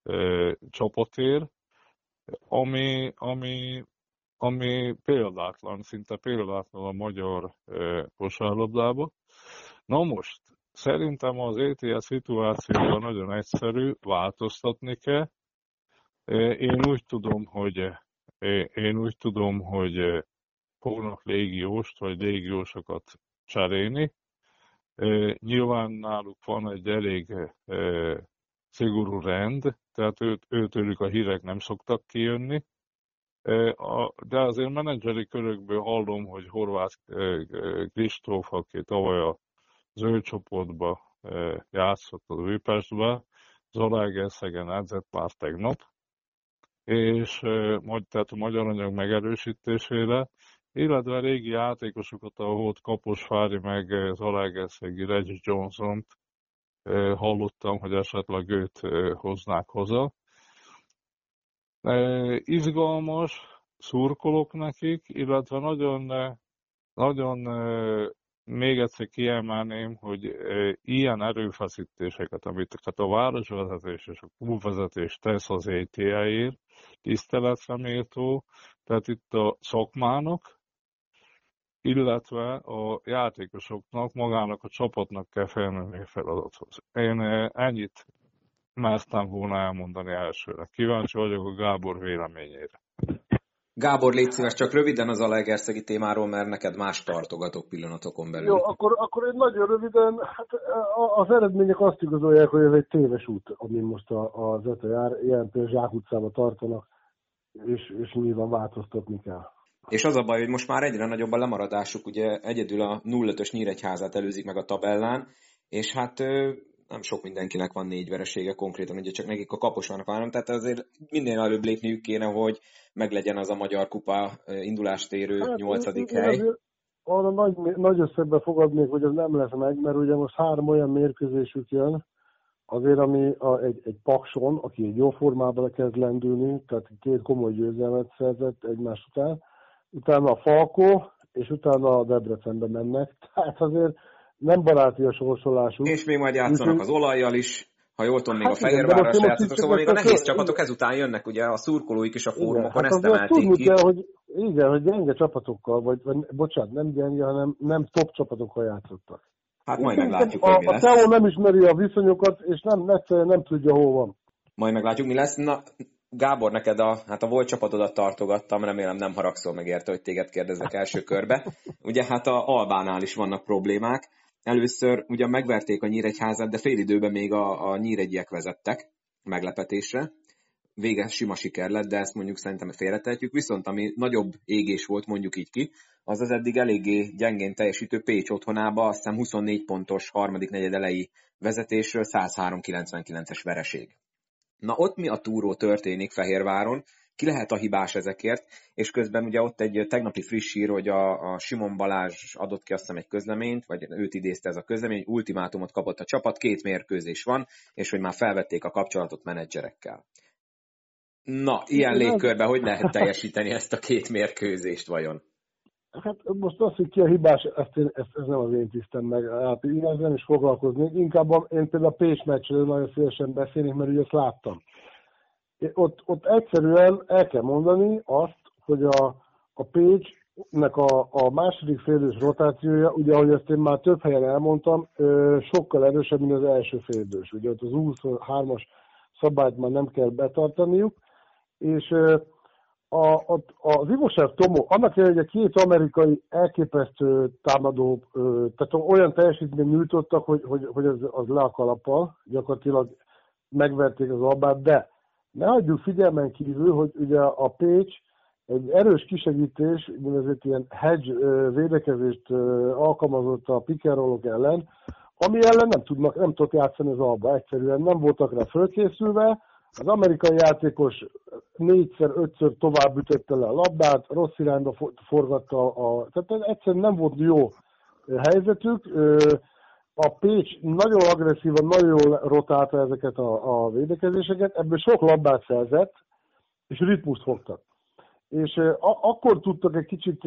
e, csapatér, ami, ami, ami példátlan, szinte példátlan a magyar e, kosárlabdában. Na most, Szerintem az ETS szituációban nagyon egyszerű, változtatni kell. Én úgy tudom, hogy én úgy tudom, hogy fognak légióst vagy légiósokat cserélni. Nyilván náluk van egy elég szigorú rend, tehát őt, őtőlük a hírek nem szoktak kijönni. De azért menedzseri körökből hallom, hogy Horváth Kristóf, aki tavaly a zöld csoportba játszott az Újpestbe, Zalaegerszegen edzett már tegnap, és tehát a magyar anyag megerősítésére, illetve a régi játékosokat, ahol volt Kaposvári meg Zalaegerszegi Reggie johnson hallottam, hogy esetleg őt hoznák hozzá. Izgalmas, szurkolok nekik, illetve nagyon, nagyon még egyszer kiemelném, hogy ilyen erőfeszítéseket, amit a városvezetés és a klubvezetés tesz az ETA-ért, tiszteletre méltó, tehát itt a szakmának, illetve a játékosoknak, magának a csapatnak kell felmenni a feladathoz. Én ennyit mertem volna elmondani elsőre. Kíváncsi vagyok a Gábor véleményére. Gábor, légy szíves, csak röviden az Alegerszegi témáról, mert neked más tartogatok pillanatokon belül. Jó, akkor, akkor én nagyon röviden, hát az eredmények azt igazolják, hogy ez egy téves út, ami most az ETA jár, ilyen például Zsák utcába tartanak. és, és nyilván változtatni kell. És az a baj, hogy most már egyre nagyobb a lemaradásuk, ugye egyedül a 0-5-ös Nyíregyházát előzik meg a tabellán, és hát nem sok mindenkinek van négy veresége konkrétan, ugye csak nekik a kaposanak van, tehát azért minél előbb lépniük kéne, hogy meglegyen az a Magyar Kupa indulást érő hát, nyolcadik hely. Azért, arra nagy, nagy összegbe fogadnék, hogy ez nem lesz meg, mert ugye most három olyan mérkőzésük jön, azért, ami a, egy, egy Pakson, aki egy jó formában kezd lendülni, tehát két komoly győzelmet szerzett egymás után, utána a Falkó, és utána a Debrecenbe mennek, tehát azért nem baráti a sorsolásuk. És még majd játszanak az olajjal is, ha jól tudom, még hát a Fehérvárra se játszatok, szóval még a nehéz csapatok ezután jönnek, ugye a szurkolóik is a fórumokon hát ezt emelték ki. Kell, hogy, igen, hogy gyenge csapatokkal, vagy, vagy bocsánat, nem gyenge, hanem nem top csapatokkal játszottak. Hát majd meglátjuk, a, hogy mi lesz. A Teo nem ismeri a viszonyokat, és nem, nem, nem tudja, hol van. Majd meglátjuk, mi lesz. Na, Gábor, neked a, hát a volt csapatodat tartogattam, remélem nem haragszol meg érte, hogy téged kérdezek első körbe. Ugye hát a Albánál is vannak problémák. Először ugye megverték a Nyíregyházat, de fél időben még a, a Nyíregyiek vezettek meglepetésre. Vége sima siker lett, de ezt mondjuk szerintem félretehetjük. Viszont ami nagyobb égés volt, mondjuk így ki, az az eddig eléggé gyengén teljesítő Pécs otthonába, azt hiszem 24 pontos harmadik negyed elejé vezetésről 103-99-es vereség. Na ott mi a túró történik Fehérváron, ki lehet a hibás ezekért, és közben ugye ott egy tegnapi friss hír, hogy a, a Simon Balázs adott ki azt hiszem egy közleményt, vagy őt idézte ez a közlemény, ultimátumot kapott a csapat, két mérkőzés van, és hogy már felvették a kapcsolatot menedzserekkel. Na, ilyen légkörben hogy lehet teljesíteni ezt a két mérkőzést vajon? Hát most az, hogy ki a hibás, ezt, én, ezt, ez nem az én tisztem meg. Hát én nem is foglalkoznék. Inkább én például a Pécs meccsről nagyon szívesen beszélnék, mert ugye ezt láttam. Ott, ott egyszerűen el kell mondani azt, hogy a, a Pécsnek a, a második félidős rotációja, ugye ahogy ezt én már több helyen elmondtam, sokkal erősebb, mint az első félidős. Ugye ott az 23-as szabályt már nem kell betartaniuk, és a, a, az Ivosev Tomo, annak ellenére, hogy a két amerikai elképesztő támadó, tehát olyan teljesítmény nyújtottak, hogy, hogy, hogy az, az le a kalappal, gyakorlatilag megverték az albát, de ne hagyjuk figyelmen kívül, hogy ugye a Pécs egy erős kisegítés, ezért ilyen hedge védekezést alkalmazott a pikerolok ellen, ami ellen nem tudnak, nem tudott játszani az alba, egyszerűen nem voltak rá fölkészülve, az amerikai játékos négyszer, ötször tovább ütötte le a labdát, rossz irányba forgatta a... Tehát egyszerűen nem volt jó helyzetük. A Pécs nagyon agresszívan, nagyon jól rotálta ezeket a, a védekezéseket, ebből sok labdát szerzett, és ritmust fogtak. És a, akkor tudtak egy kicsit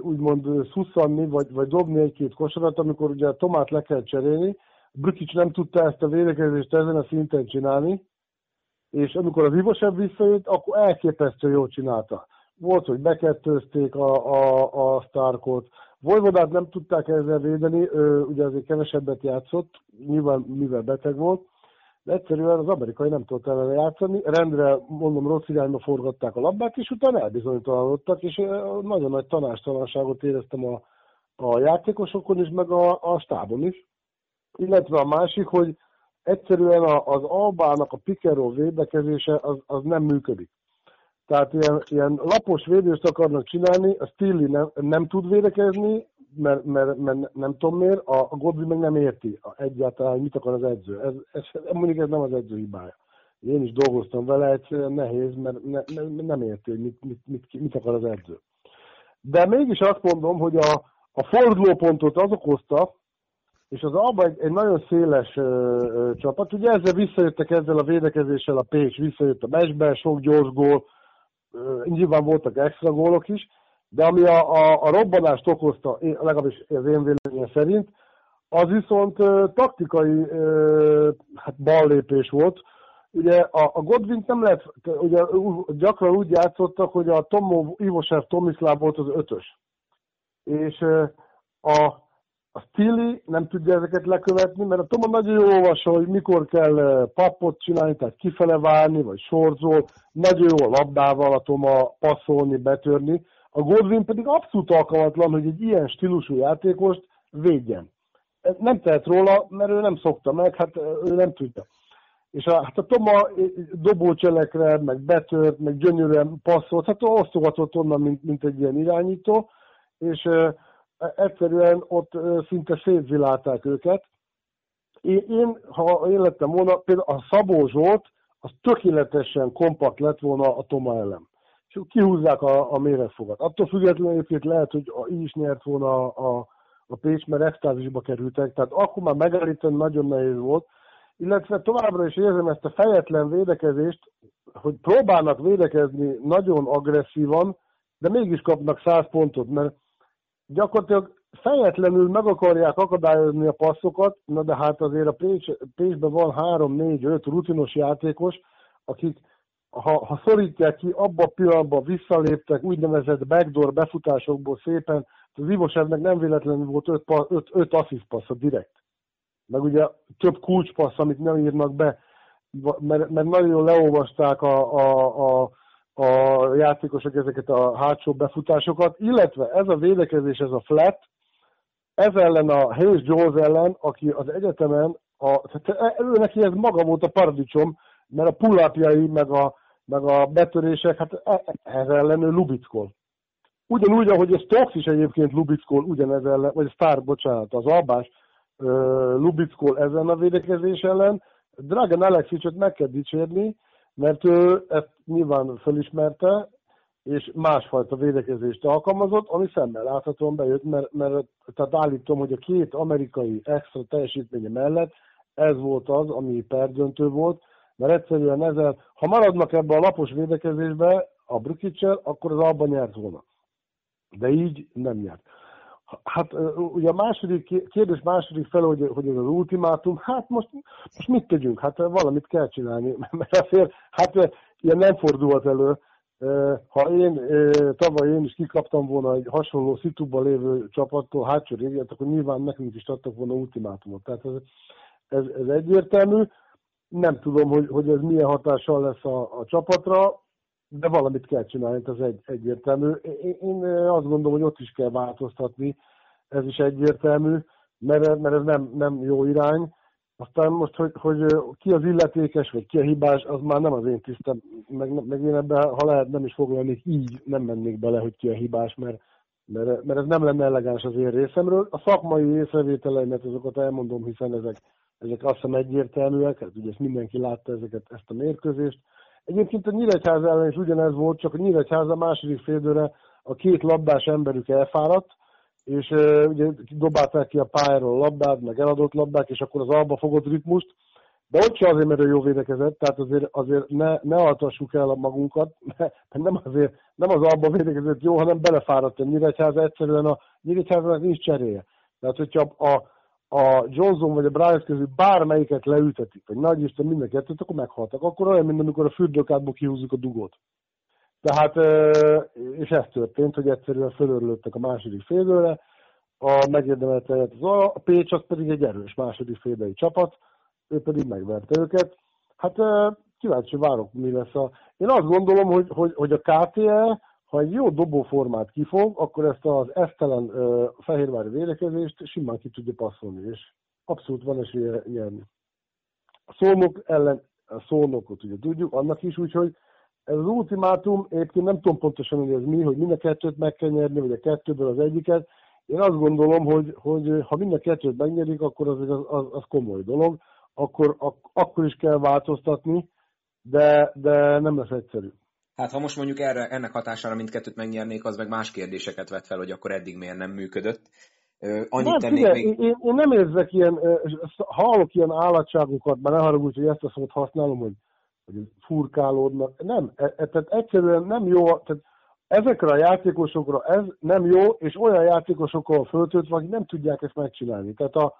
úgymond szusszanni, vagy, vagy dobni egy-két kosarat, amikor ugye a Tomát le kell cserélni. Brükics nem tudta ezt a védekezést ezen a szinten csinálni, és amikor az Ivosebb visszajött, akkor elképesztő jól csinálta. Volt, hogy bekettőzték a, a, a Starkot, Vojvodát nem tudták ezzel védeni, ő ugye azért kevesebbet játszott, nyilván mivel beteg volt, de egyszerűen az amerikai nem tudott ellene játszani, rendre, mondom, rossz irányba forgatták a labdát, és utána elbizonytalanodtak, és nagyon nagy tanástalanságot éreztem a, a játékosokon is, meg a, a stábon is. Illetve a másik, hogy egyszerűen az Albának a Pikeró védekezése az, az nem működik. Tehát ilyen, ilyen lapos védést akarnak csinálni, a Stilli nem, nem tud védekezni, mert, mert, mert nem tudom miért, a, a meg nem érti egyáltalán, hogy mit akar az edző. Ez, ez, mondjuk ez nem az edző hibája. Én is dolgoztam vele, egyszerűen nehéz, mert ne, ne, nem érti, hogy mit, mit, mit, mit akar az edző. De mégis azt mondom, hogy a, a fordulópontot az okozta, és az Alba egy, egy nagyon széles ö, ö, csapat. Ugye ezzel visszajöttek ezzel a védekezéssel a Pécs, visszajött a meccsbe, sok gyors gól, nyilván voltak extra gólok is, de ami a, a, a robbanást okozta, legalábbis az én véleményem szerint, az viszont taktikai ö, hát ballépés volt. Ugye a, a Godwin nem lehet, ugye gyakran úgy játszottak, hogy a Tomo, Ivosev Tomislav volt az ötös. És a a Stili nem tudja ezeket lekövetni, mert a Toma nagyon jó olvasó, hogy mikor kell eh, papot csinálni, tehát kifele válni, vagy sorzol, nagyon jó labdával a Toma passzolni, betörni. A Godwin pedig abszolút alkalmatlan, hogy egy ilyen stílusú játékost védjen. Nem tehet róla, mert ő nem szokta meg, hát eh, ő nem tudja. és a, hát a Toma dobócselekre, meg betört, meg gyönyörűen passzolt, hát osztogatott onnan, mint, mint egy ilyen irányító, és egyszerűen ott szinte szétzilálták őket. Én, én, ha én lettem volna, például a Szabó Zsolt, az tökéletesen kompakt lett volna a Toma ellen. És kihúzzák a, a méregfogat. Attól függetlenül egyébként lehet, hogy így is nyert volna a, a, a Pécs, mert extázisba kerültek. Tehát akkor már megállítani nagyon nehéz volt, illetve továbbra is érzem ezt a fejetlen védekezést, hogy próbálnak védekezni nagyon agresszívan, de mégis kapnak 100 pontot, mert gyakorlatilag fejetlenül meg akarják akadályozni a passzokat, na de hát azért a Pécs, Pécsben van 3-4-5 rutinos játékos, akik ha, ha szorítják ki, abba a pillanatban visszaléptek úgynevezett backdoor befutásokból szépen, az Ivosevnek nem véletlenül volt 5 assist passz direkt. Meg ugye több kulcspassz, amit nem írnak be, mert, mert nagyon leolvasták a, a, a, a játékosok ezeket a hátsó befutásokat, illetve ez a védekezés, ez a flat, ez ellen a Hayes Jones ellen, aki az egyetemen, a, tehát ő neki ez maga volt a paradicsom, mert a pull meg a, meg a betörések, hát e, ez ellen ő lubickol. Ugyanúgy, ahogy a Stokes is egyébként lubickol ugyanez ellen, vagy a Star, bocsánat, az Albás, Lubickól ezen a védekezés ellen. Dragan Alexicsot meg kell dicsérni, mert ő ezt nyilván felismerte, és másfajta védekezést alkalmazott, ami szemmel láthatóan bejött, mert, mert tehát állítom, hogy a két amerikai extra teljesítménye mellett ez volt az, ami perdöntő volt, mert egyszerűen ezzel, ha maradnak ebbe a lapos védekezésbe a Brukicsel, akkor az abban nyert volna. De így nem nyert. Hát ugye a második, kérdés második fel, hogy, hogy ez az ultimátum, hát most, most mit tegyünk? Hát valamit kell csinálni, mert azért, hát ilyen nem fordulhat elő. Ha én tavaly én is kikaptam volna egy hasonló szituban lévő csapattól, hátsó régiát, akkor nyilván nekünk is adtak volna ultimátumot. Tehát ez, ez, ez egyértelmű. Nem tudom, hogy, hogy ez milyen hatással lesz a, a csapatra de valamit kell csinálni, ez egy, egyértelmű. Én, én azt gondolom, hogy ott is kell változtatni, ez is egyértelmű, mert, mert ez nem, nem jó irány. Aztán most, hogy, hogy ki az illetékes, vagy ki a hibás, az már nem az én tisztem, meg, meg én ebben, ha lehet, nem is foglalnék így, nem mennék bele, hogy ki a hibás, mert, mert, mert ez nem lenne elegáns az én részemről. A szakmai észrevételeimet azokat elmondom, hiszen ezek, ezek azt hiszem egyértelműek, hát ugye ezt mindenki látta ezeket, ezt a mérkőzést Egyébként a Nyíregyház ellen is ugyanez volt, csak a Nyíregyház a második félidőre a két labdás emberük elfáradt, és uh, ugye dobálták ki a pályáról a labdát, meg eladott labdák, és akkor az alba fogott ritmust, de ott sem azért, mert ő jó védekezett, tehát azért, azért ne, ne altassuk el magunkat, mert nem azért, nem az alba védekezett jó, hanem belefáradt a Nyíregyház, egyszerűen a Nyíregyháznak nincs cseréje. Tehát, hogyha a, a Johnson vagy a Bryce közül bármelyiket leültetik, vagy nagy Isten minden kettőt, akkor meghaltak. Akkor olyan, mint amikor a fürdőkádból kihúzzuk a dugót. Tehát, és ez történt, hogy egyszerűen fölörlődtek a második félőre, a megérdemelt az a Pécs az pedig egy erős második félbeli csapat, ő pedig megverte őket. Hát kíváncsi várok, mi lesz a... Én azt gondolom, hogy, hogy, hogy a KTL ha egy jó dobóformát kifog, akkor ezt az esztelen uh, fehérvári védekezést simán ki tudja passzolni, és abszolút van esélye nyerni. A szolnok ellen, a szolnokot ugye tudjuk, annak is úgy, hogy ez az ultimátum, egyébként nem tudom pontosan, hogy ez mi, hogy mind a kettőt meg kell nyerni, vagy a kettőből az egyiket. Én azt gondolom, hogy, hogy ha mind a kettőt megnyerik, akkor az, az, az, az komoly dolog, akkor, ak, akkor is kell változtatni, de, de nem lesz egyszerű. Hát ha most mondjuk erre, ennek hatására mindkettőt megnyernék, az meg más kérdéseket vet fel, hogy akkor eddig miért nem működött. Annyit nem, tennék figyelj, még... én, én, nem érzek ilyen, hallok ilyen állatságokat, már ne haragudj, hogy ezt a szót használom, hogy, hogy furkálódnak. Nem, e, e, tehát egyszerűen nem jó, tehát ezekre a játékosokra ez nem jó, és olyan játékosokkal föltöltve, akik nem tudják ezt megcsinálni. Tehát a,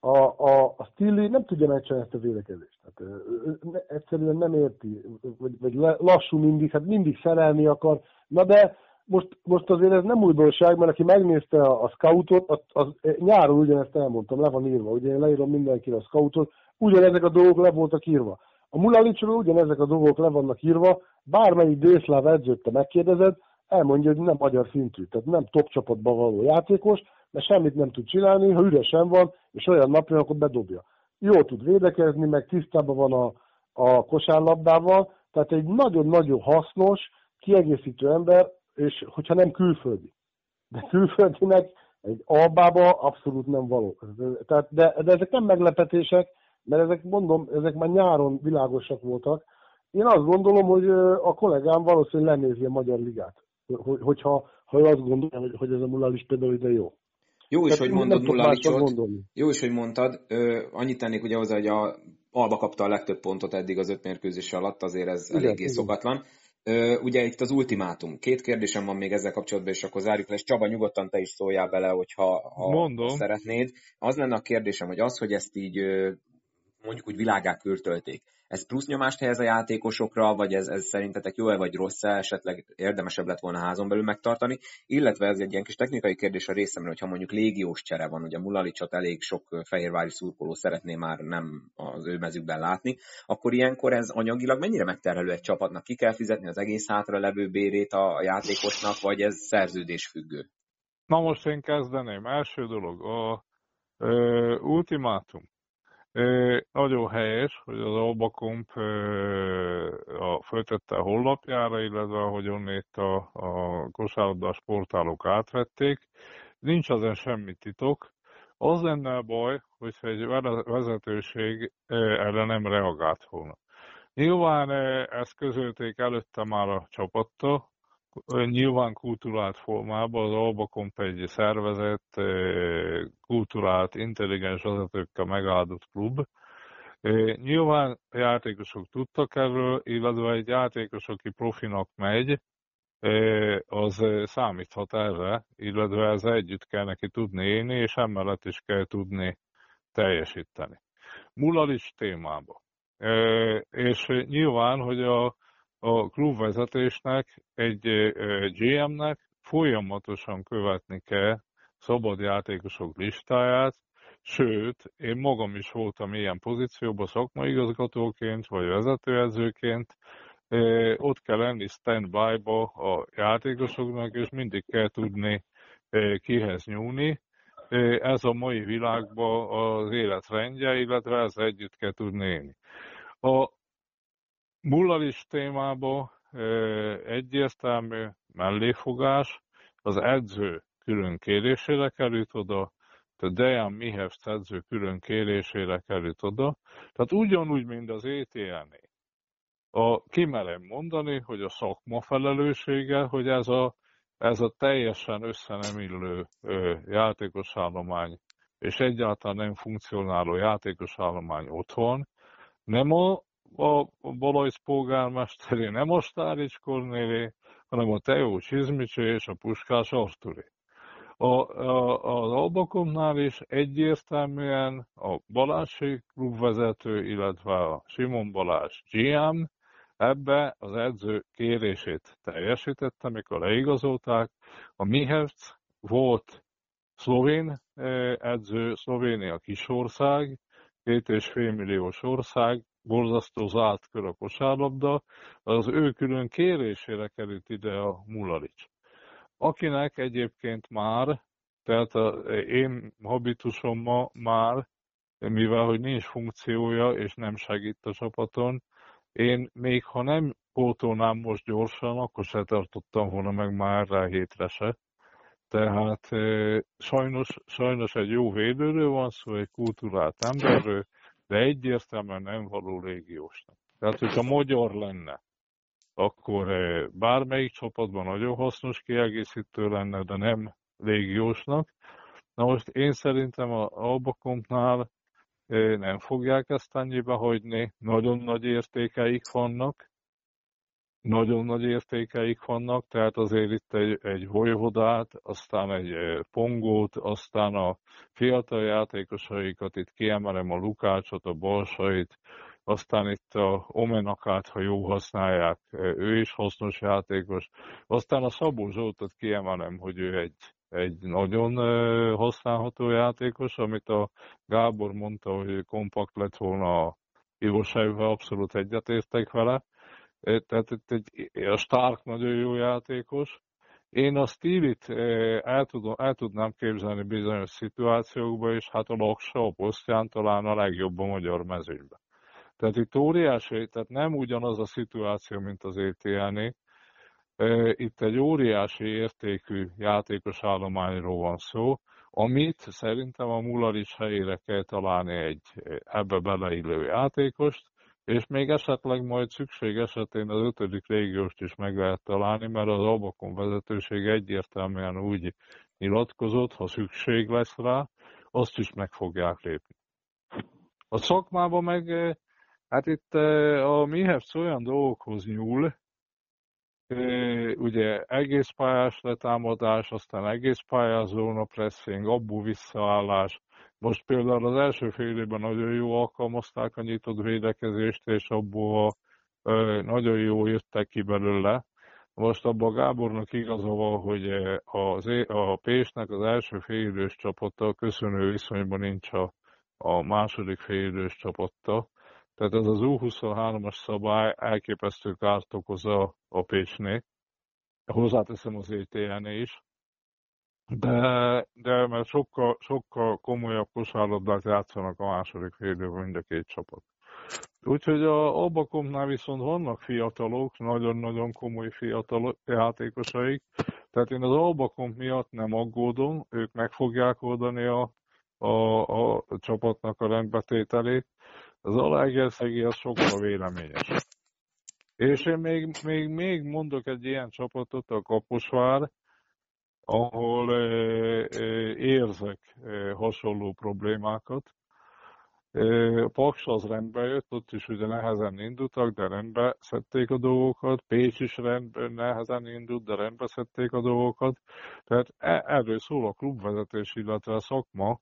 a, a, a Stilli nem tudja megcsinálni ezt a védekezést. Tehát, ö, ö, egyszerűen nem érti, vagy, vagy lassú mindig, hát mindig szerelni akar. Na de most, most azért ez nem újdonság, mert aki megnézte a, a scoutot, az, az, nyáron ugyanezt elmondtam, le van írva, ugye én leírom mindenkire a scoutot, ugyanezek a dolgok le voltak írva. A Mulalicsról ugyanezek a dolgok le vannak írva, bármelyik délszláv edzőtte megkérdezed, elmondja, hogy nem magyar szintű, tehát nem top csapatban való játékos, mert semmit nem tud csinálni, ha üresen van, és olyan napja, akkor bedobja. Jól tud védekezni, meg tisztában van a, a kosárlabdával, tehát egy nagyon-nagyon hasznos, kiegészítő ember, és hogyha nem külföldi. De külföldinek egy albába abszolút nem való. Tehát, de, de ezek nem meglepetések, mert ezek, mondom, ezek már nyáron világosak voltak. Én azt gondolom, hogy a kollégám valószínűleg lenézi a Magyar Ligát, hogyha ha ő azt gondolja, hogy, hogy ez a Mulalis például ide jó. Jó is, hogy mondod Mulalicsot. Jó is, hogy mondtad. Ö, annyit tennék ugye hozzá, hogy a Alba kapta a legtöbb pontot eddig az öt mérkőzés alatt, azért ez igen, eléggé igen. szokatlan. Ö, ugye itt az ultimátum. Két kérdésem van még ezzel kapcsolatban, és akkor zárjuk le, és Csaba, nyugodtan te is szóljál bele, hogyha ha Mondom. szeretnéd. Az lenne a kérdésem, hogy az, hogy ezt így mondjuk úgy világá kürtölték. Ez plusz nyomást helyez a játékosokra, vagy ez, ez szerintetek jó-e vagy rossz-e, esetleg érdemesebb lett volna házon belül megtartani, illetve ez egy ilyen kis technikai kérdés a részemre, hogyha mondjuk légiós csere van, ugye Mulalicsot elég sok fehérvári szurkoló szeretné már nem az ő mezükben látni, akkor ilyenkor ez anyagilag mennyire megterhelő egy csapatnak? Ki kell fizetni az egész hátra levő bérét a játékosnak, vagy ez szerződés függő? Na most én kezdeném. Első dolog, a ö, ultimátum. Nagyon helyes, hogy az Albakomp a föltette a honlapjára, illetve ahogy onnét a, a kosárlabdás portálok átvették. Nincs ezen semmi titok. Az lenne a baj, hogyha egy vezetőség erre nem reagált volna. Nyilván ezt közölték előtte már a csapattal, nyilván kulturált formában az Albakomp egy szervezett, kulturált, intelligens vezetőkkel megáldott klub. Nyilván játékosok tudtak erről, illetve egy játékos, aki profinak megy, az számíthat erre, illetve ez együtt kell neki tudni élni, és emellett is kell tudni teljesíteni. Mulalics témába. És nyilván, hogy a a klubvezetésnek, egy GM-nek folyamatosan követni kell szabad játékosok listáját, sőt, én magam is voltam ilyen pozícióban szakmai igazgatóként, vagy vezetőedzőként, ott kell lenni stand-by-ba a játékosoknak, és mindig kell tudni kihez nyúlni. Ez a mai világban az életrendje, illetve ezzel együtt kell tudni élni. A Mullaris témába egyértelmű melléfogás, az edző külön kérésére került oda, a Dejan Mihevsz edző külön kérésére került oda, tehát ugyanúgy, mint az ETL-nél. A, kimerem mondani, hogy a szakma felelőssége, hogy ez a, ez a teljesen össze nem illő ö, játékosállomány, és egyáltalán nem funkcionáló játékosállomány otthon, nem a a Balajsz polgármesteré nem a Stárics Kornélé, hanem a Teó Csizmicsé és a Puskás Arturé. A, a, az Albakomnál is egyértelműen a Balási klubvezető, illetve a Simon Balázs GM ebbe az edző kérését teljesítette, mikor leigazolták. A Mihevc volt szlovén eh, edző, Szlovénia kisország, két és fél milliós ország, borzasztó zárt kör a kosárlabda, az ő külön kérésére került ide a Mulalics. Akinek egyébként már, tehát a, én habitusom már, mivel hogy nincs funkciója és nem segít a csapaton, én még ha nem pótolnám most gyorsan, akkor se tartottam volna meg már rá hétre se. Tehát sajnos, sajnos egy jó védőről van szó, egy kultúrált emberről, de egyértelműen nem való légiósnak. Tehát, hogyha magyar lenne, akkor eh, bármelyik csapatban nagyon hasznos kiegészítő lenne, de nem légiósnak. Na most én szerintem a Albakompnál eh, nem fogják ezt annyiba hagyni, nagyon nagy értékeik vannak, nagyon nagy értékeik vannak, tehát azért itt egy, egy vojvodát, aztán egy eh, pongót, aztán a fiatal játékosaikat, itt kiemelem a Lukácsot, a Balsait, aztán itt a Omenakát, ha jó használják, eh, ő is hasznos játékos, aztán a Szabó Zsoltot kiemelem, hogy ő egy, egy nagyon eh, használható játékos, amit a Gábor mondta, hogy kompakt lett volna a Ivosejvel, abszolút egyetértek vele, tehát itt egy, a Stark nagyon jó játékos. Én a Stilit el, tudom, el tudnám képzelni bizonyos szituációkban, és hát a Laksa a posztján talán a legjobb a magyar mezőnyben. Tehát itt óriási, tehát nem ugyanaz a szituáció, mint az ETL-nél. Itt egy óriási értékű játékos állományról van szó, amit szerintem a Muller is helyére kell találni egy ebbe beleillő játékost, és még esetleg majd szükség esetén az ötödik régióst is meg lehet találni, mert az Abakon vezetőség egyértelműen úgy nyilatkozott, ha szükség lesz rá, azt is meg fogják lépni. A szakmában meg, hát itt a Mihevc olyan dolgokhoz nyúl, ugye egész pályás letámadás, aztán egész pályázóna pressing, abból visszaállás. Most például az első fél évben nagyon jó alkalmazták a nyitott védekezést, és abból nagyon jó jöttek ki belőle. Most abban Gábornak igaza van, hogy az, a Pésnek az első félidős csapata köszönő viszonyban nincs a, a második félidős csapata. Tehát ez az U23-as szabály elképesztő kárt okoz a, a Pécsnél. Hozzáteszem az etn is. De, de mert sokkal, sokkal komolyabb kosárlabdát játszanak a második félidőben mind a két csapat. Úgyhogy a Abakomnál viszont vannak fiatalok, nagyon-nagyon komoly fiatal játékosaik, tehát én az Albakom miatt nem aggódom, ők meg fogják oldani a, a, a csapatnak a rendbetételét. Az Alegerszegi az sokkal véleményes. És én még, még, még mondok egy ilyen csapatot, a Kaposvár, ahol érzek hasonló problémákat. Paks az rendbe jött, ott is ugye nehezen indultak, de rendbe szedték a dolgokat. Pécs is rendben nehezen indult, de rendbe szedték a dolgokat. Tehát e, erről szól a klubvezetés, illetve a szakma,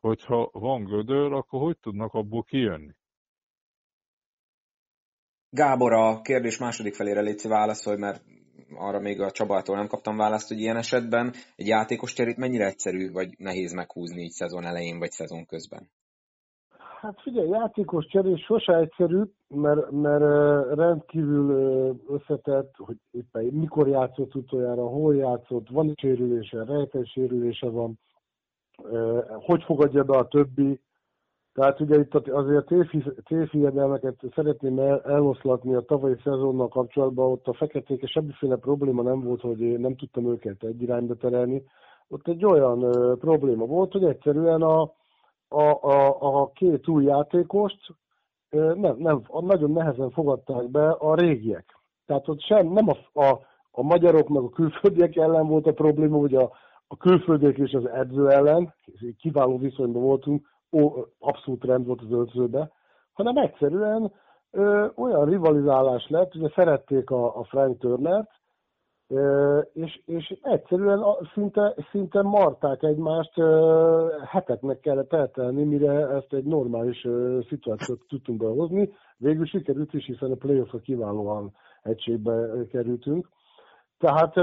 hogyha van gödör, akkor hogy tudnak abból kijönni? Gábor, a kérdés második felére létszi válaszolj, mert arra még a Csabától nem kaptam választ, hogy ilyen esetben egy játékos cserét mennyire egyszerű vagy nehéz meghúzni így szezon elején vagy szezon közben? Hát figyelj, játékos cserés sose egyszerű, mert, mert rendkívül összetett, hogy éppen mikor játszott utoljára, hol játszott, van sérülése, rejtett sérülése van, hogy fogadja be a többi, tehát ugye itt azért tévhiedelmeket szeretném el, eloszlatni a tavalyi szezonnal kapcsolatban, ott a feketéke semmiféle probléma nem volt, hogy nem tudtam őket egy irányba terelni. Ott egy olyan ö, probléma volt, hogy egyszerűen a, a, a, a két új játékost ö, nem, nem, nagyon nehezen fogadták be a régiek. Tehát ott sem, nem a, a, a magyarok meg a külföldiek ellen volt a probléma, hogy a, a külföldiek és az edző ellen, kiváló viszonyban voltunk, ó, abszolút rend volt az öltözőbe, hanem egyszerűen ö, olyan rivalizálás lett, hogy szerették a, a Frank Turnert, és, és egyszerűen szinte, szinte marták egymást, heteknek kellett eltelni, mire ezt egy normális szituációt tudtunk behozni. Végül sikerült is, hiszen a playoff kiválóan egységbe kerültünk. Tehát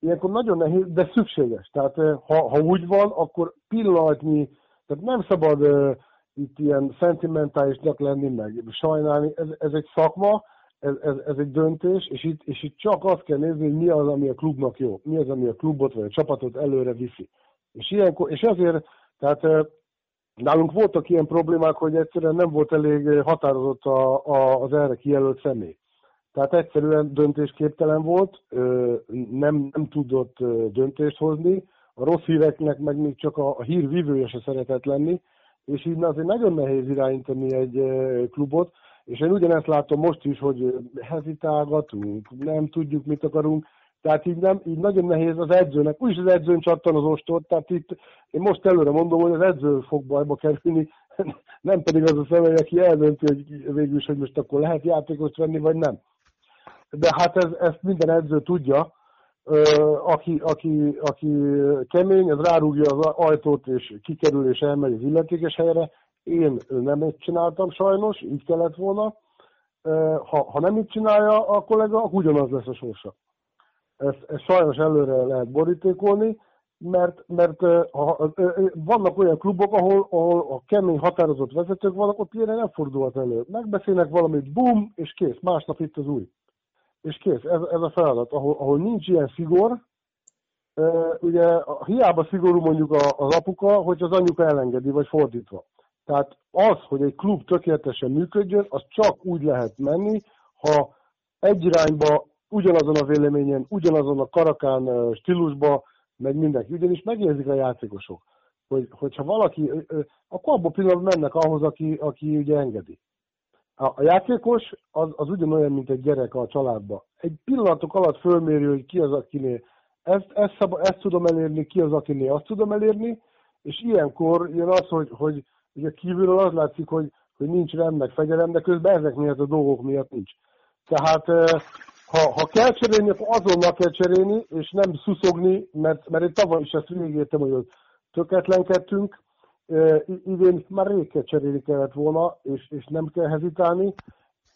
ilyenkor nagyon nehéz, de szükséges. Tehát ha, ha úgy van, akkor pillanatnyi tehát nem szabad uh, itt ilyen szentimentálisnak lenni, meg sajnálni. Ez, ez egy szakma, ez, ez, ez egy döntés, és itt, és itt csak azt kell nézni, hogy mi az, ami a klubnak jó, mi az, ami a klubot vagy a csapatot előre viszi. És, ilyenkor, és ezért, tehát uh, nálunk voltak ilyen problémák, hogy egyszerűen nem volt elég határozott a, a, az erre kijelölt személy. Tehát egyszerűen döntésképtelen volt, nem, nem tudott döntést hozni, a rossz híreknek meg még csak a, a hír vívője se szeretett lenni, és így azért nagyon nehéz irányítani egy klubot, és én ugyanezt látom most is, hogy hezitálgatunk, nem tudjuk, mit akarunk, tehát így, nem, így nagyon nehéz az edzőnek, úgyis az edzőn csattan az ostor, tehát itt én most előre mondom, hogy az edző fog bajba kerülni, nem pedig az a személy, aki eldönti, hogy végül is, hogy most akkor lehet játékost venni, vagy nem. De hát ez, ezt minden edző tudja, aki, aki, aki kemény, az rárúgja az ajtót, és kikerül, és elmegy az illetékes helyre. Én nem ezt csináltam sajnos, így kellett volna. Ha, ha nem így csinálja a kollega, akkor ugyanaz lesz a sorsa. Ezt, ezt sajnos előre lehet borítékolni, mert, mert ha, vannak olyan klubok, ahol, ahol a kemény határozott vezetők vannak, ott ilyenek nem fordulhat elő. Megbeszélnek valamit, bum, és kész, másnap itt az új és kész, ez, ez a feladat. Ahol, ahol nincs ilyen szigor, ugye hiába szigorú mondjuk az apuka, hogy az anyuka elengedi, vagy fordítva. Tehát az, hogy egy klub tökéletesen működjön, az csak úgy lehet menni, ha egy irányba ugyanazon a véleményen, ugyanazon a karakán stílusba meg mindenki. Ugyanis megérzik a játékosok, hogy, hogyha valaki, akkor abban pillanatban mennek ahhoz, aki, aki ugye engedi. A, játékos az, az ugyanolyan, mint egy gyerek a családba. Egy pillanatok alatt fölméri, hogy ki az, akinél ezt, ezt, szab, ezt tudom elérni, ki az, akinél azt tudom elérni, és ilyenkor jön az, hogy, hogy ugye kívülről az látszik, hogy, hogy nincs rend meg fegyelem, de közben ezek miatt a dolgok miatt nincs. Tehát ha, ha kell cserélni, akkor azonnal kell cserélni, és nem szuszogni, mert, mert én tavaly is ezt végigértem, hogy töketlenkedtünk, idén már rég cserélni kellett volna, és, és nem kell hezitálni.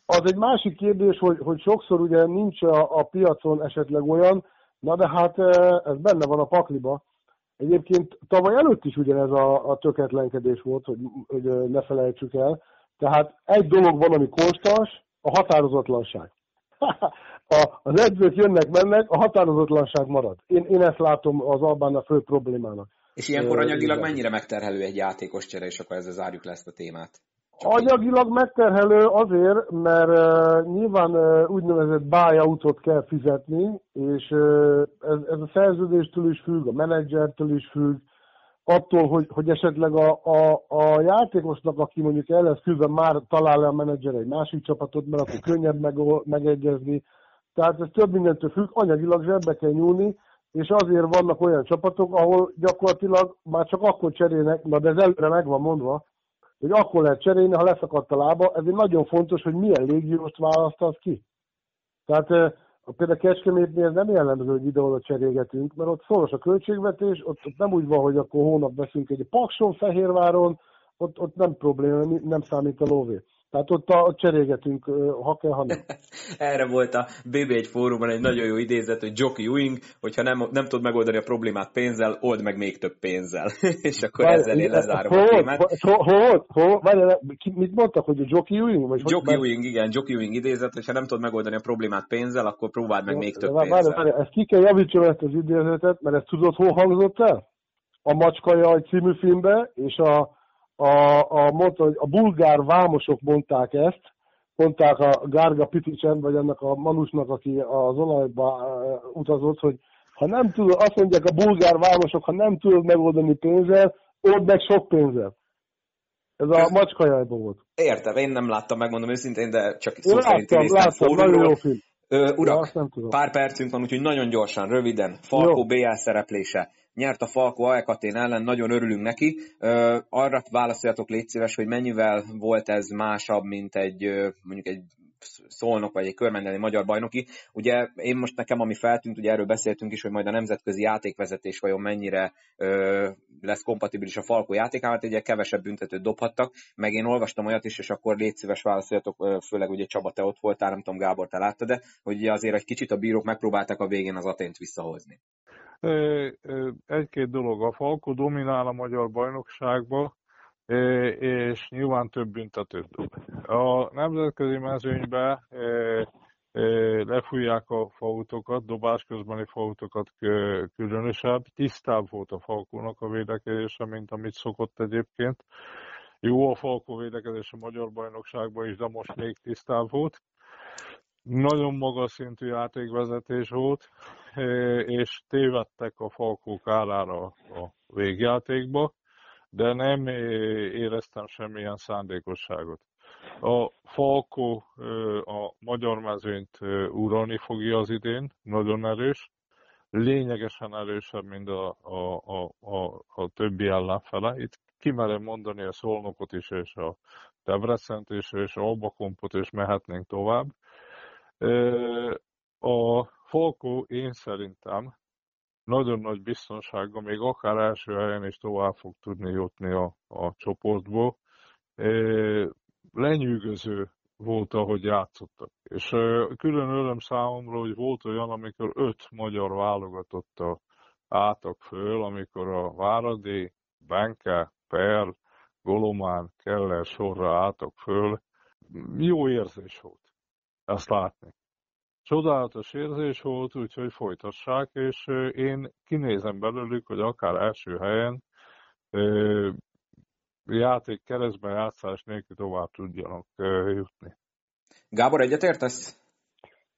Az egy másik kérdés, hogy, hogy sokszor ugye nincs a, a piacon esetleg olyan, na de hát ez benne van a pakliba. Egyébként tavaly előtt is ugyanez a, a töketlenkedés volt, hogy, hogy ne felejtsük el. Tehát egy dolog van, ami konstans, a határozatlanság. a, az edzők jönnek-mennek, a határozatlanság marad. Én, én ezt látom az Albán a fő problémának. És ilyenkor anyagilag mennyire megterhelő egy játékos csere, és akkor ezzel zárjuk le ezt a témát? Csak Anyagilag így. megterhelő azért, mert uh, nyilván uh, úgynevezett buyout kell fizetni, és uh, ez, ez a szerződéstől is függ, a menedzsertől is függ, attól, hogy, hogy esetleg a, a, a játékosnak, aki mondjuk el lesz küldve, már talál a menedzser egy másik csapatot, mert akkor könnyebb meg, megegyezni. Tehát ez több mindentől függ, anyagilag zsebbe kell nyúlni, és azért vannak olyan csapatok, ahol gyakorlatilag már csak akkor cserélnek, na de ez előre meg van mondva, hogy akkor lehet cserélni, ha leszakadt a lába, ezért nagyon fontos, hogy milyen légióst választasz ki. Tehát például Kecskemétnél ez nem jellemző, hogy ide-oda cserélgetünk, mert ott szoros a költségvetés, ott, ott nem úgy van, hogy akkor hónap veszünk egy Pakson, Fehérváron, ott, ott nem probléma, nem számít a lóvé. Tehát ott a, cserélgetünk, ha kell, ha nem. Erre volt a BB1 fórumon egy nagyon jó idézet, hogy Jockey Wing, hogyha nem, nem tud megoldani a problémát pénzzel, old meg még több pénzzel. és akkor Várj, ezzel én lezárom hol, a témát. Hol, hol, hol, mit mondtak, hogy a Jockey Wing? Vagy Jockey hogy, Wing, igen, Jockey Wing idézet, hogyha nem tud megoldani a problémát pénzzel, akkor próbáld meg még több pénzzel. Várj, várj, ezt ki kell javítsam ezt az idézetet, mert ezt tudod, hol hangzott el? A Macska egy című filmbe, és a a, a, mondta, hogy a bulgár vámosok mondták ezt, mondták a Gárga Piticsen, vagy ennek a Manusnak, aki az olajba utazott, hogy ha nem tudod, azt mondják a bulgár vámosok, ha nem tudod megoldani pénzzel, old meg sok pénzzel. Ez a macskajajban volt. Értem, én nem láttam, megmondom őszintén, de csak szó láttam, szerint néztem láttam, nagyon jó film. Ö, urak, ja, pár percünk van, úgyhogy nagyon gyorsan, röviden, Falkó BL szereplése. Nyert a Falko Aekatén ellen, nagyon örülünk neki. Arra válaszoljatok légy szíves, hogy mennyivel volt ez másabb, mint egy mondjuk egy szolnok, vagy egy körmendeli magyar bajnoki. Ugye én most nekem, ami feltűnt, ugye erről beszéltünk is, hogy majd a nemzetközi játékvezetés vajon mennyire ö, lesz kompatibilis a Falkó játékával, hát ugye kevesebb büntetőt dobhattak, meg én olvastam olyat is, és akkor légy szíves válaszoljatok, főleg ugye Csaba, te ott voltál, nem tudom, Gábor, te láttad, de hogy ugye azért egy kicsit a bírók megpróbálták a végén az Atént visszahozni. Egy-két dolog. A Falko dominál a magyar bajnokságba, és nyilván több büntetőt dob. A nemzetközi mezőnybe lefújják a fautokat, dobás közbeni fautokat különösebb. Tisztább volt a Falkónak a védekezése, mint amit szokott egyébként. Jó a Falkó védekezés a magyar bajnokságban is, de most még tisztább volt. Nagyon magas szintű játékvezetés volt, és tévedtek a Falkó kárára a végjátékba, de nem éreztem semmilyen szándékosságot. A Falkó a magyar mezőnyt uralni fogja az idén, nagyon erős, lényegesen erősebb, mint a, a, a, a, a többi ellenfele. Itt kimerem mondani a Szolnokot is, és a Debrecent is, és a Albakompot, és mehetnénk tovább. A Falkó én szerintem nagyon nagy biztonsággal, még akár első helyen is tovább fog tudni jutni a, a csoportból. Lenyűgöző volt, ahogy játszottak. És külön öröm számomra, hogy volt olyan, amikor öt magyar válogatotta álltak föl, amikor a Váradi, Benke, Per, Golomán, Keller sorra álltak föl. Jó érzés volt ezt látni. Csodálatos érzés volt, úgyhogy folytassák, és én kinézem belőlük, hogy akár első helyen játék keresztben játszás nélkül tovább tudjanak jutni. Gábor, egyetértesz?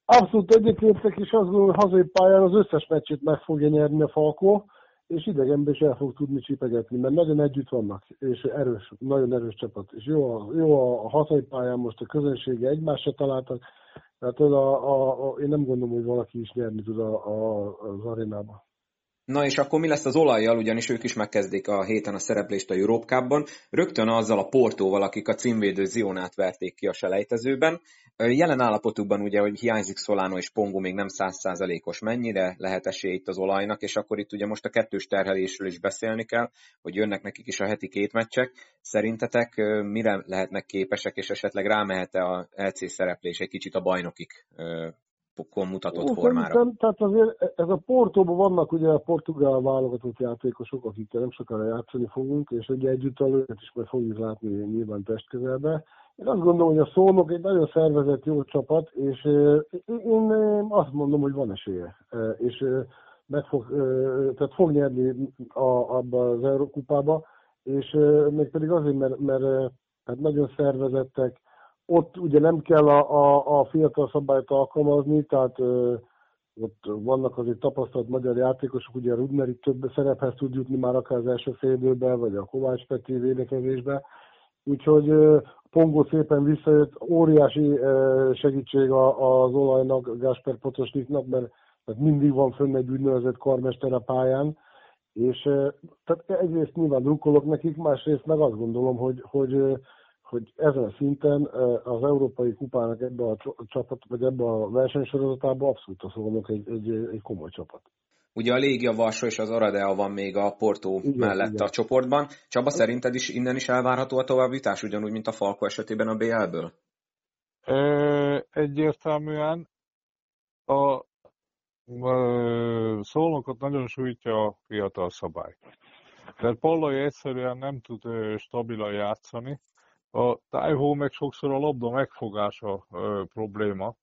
Abszolút egyetértek, és az hogy hazai pályán az összes meccsét meg fogja nyerni a Falkó, és idegenben is el fog tudni csipegetni, mert nagyon együtt vannak, és erős, nagyon erős csapat. És jó a, jó a hazai pályán most a közönsége egymásra találtak, tehát oda, a, a, én nem gondolom, hogy valaki is nyerni tud a, a, az arénában. Na és akkor mi lesz az olajjal, ugyanis ők is megkezdik a héten a szereplést a Europe rögtön azzal a Portóval, akik a címvédő Zionát verték ki a selejtezőben. Jelen állapotukban ugye, hogy hiányzik Solano és Pongo még nem százszázalékos, mennyire lehet esély itt az olajnak, és akkor itt ugye most a kettős terhelésről is beszélni kell, hogy jönnek nekik is a heti két meccsek. Szerintetek mire lehetnek képesek, és esetleg rámehet-e a LC szereplés egy kicsit a bajnokik mutatott Ó, formára. Szerintem, tehát azért ez a Portóban vannak ugye a portugál válogatott játékosok, akikkel nem sokára játszani fogunk, és ugye együtt őket is majd fogjuk látni nyilván test közelbe. Én azt gondolom, hogy a Szónok egy nagyon szervezett jó csapat, és én azt mondom, hogy van esélye. És meg fog, tehát fog nyerni a, abba az Eurókupába, és még pedig azért, mert, mert hát nagyon szervezettek, ott ugye nem kell a, a, a fiatal szabályt alkalmazni, tehát ott vannak azért tapasztalt magyar játékosok, ugye a Rudner itt több szerephez tud jutni már akár az első félidőben, vagy a Kovács Peti védekezésben. Úgyhogy Pongó szépen visszajött, óriási segítség az olajnak, Gásper Potosniknak, mert mindig van fönn egy úgynevezett karmester a pályán, és tehát egyrészt nyilván drukkolok nekik, másrészt meg azt gondolom, hogy, hogy hogy ezen a szinten az Európai Kupának ebbe a csapat, vagy ebbe a versenysorozatában abszolút szólnak egy, egy, egy komoly csapat. Ugye a Légia Varsó és az Aradea van még a Porto igen, mellett igen. a csoportban. Csaba, szerinted is innen is elvárható a továbbítás, ugyanúgy, mint a Falko esetében a BL-ből? egyértelműen a szólnokat nagyon sújtja a fiatal szabály. Tehát Pallai egyszerűen nem tud stabilan játszani, a tájhó meg sokszor a labda megfogása ö, probléma.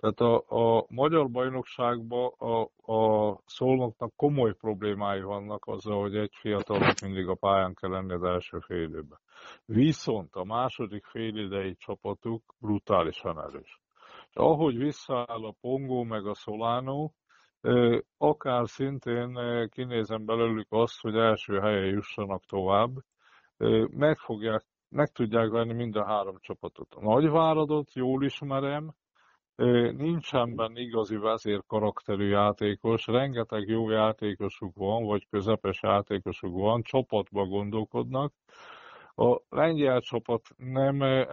Tehát a, a magyar bajnokságban a, a szolnoknak komoly problémái vannak azzal, hogy egy fiatalnak mindig a pályán kell lenni az első fél időben. Viszont a második fél idei csapatuk brutálisan erős. És ahogy visszaáll a Pongó meg a Solano, akár szintén kinézem belőlük azt, hogy első helyen jussanak tovább, meg fogják meg tudják venni mind a három csapatot. A Nagyváradot jól ismerem, nincsen benne igazi vezér karakterű játékos, rengeteg jó játékosuk van, vagy közepes játékosuk van, csapatba gondolkodnak. A lengyel csapat nem e,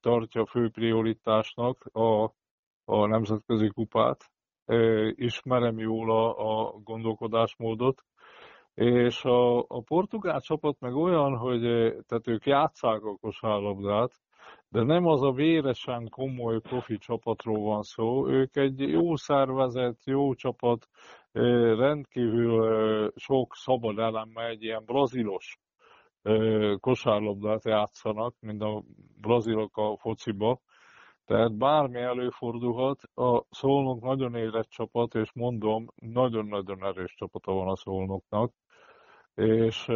tartja fő prioritásnak a, a nemzetközi kupát. E, ismerem jól a, a gondolkodásmódot, és a, a portugál csapat meg olyan, hogy eh, tehát ők játszák a kosárlabdát, de nem az a véresen komoly profi csapatról van szó, ők egy jó szervezet, jó csapat, rendkívül sok szabad elemmel egy ilyen brazilos kosárlabdát játszanak, mint a brazilok a fociba. Tehát bármi előfordulhat, a Szolnok nagyon érett csapat, és mondom, nagyon-nagyon erős csapata van a Szolnoknak és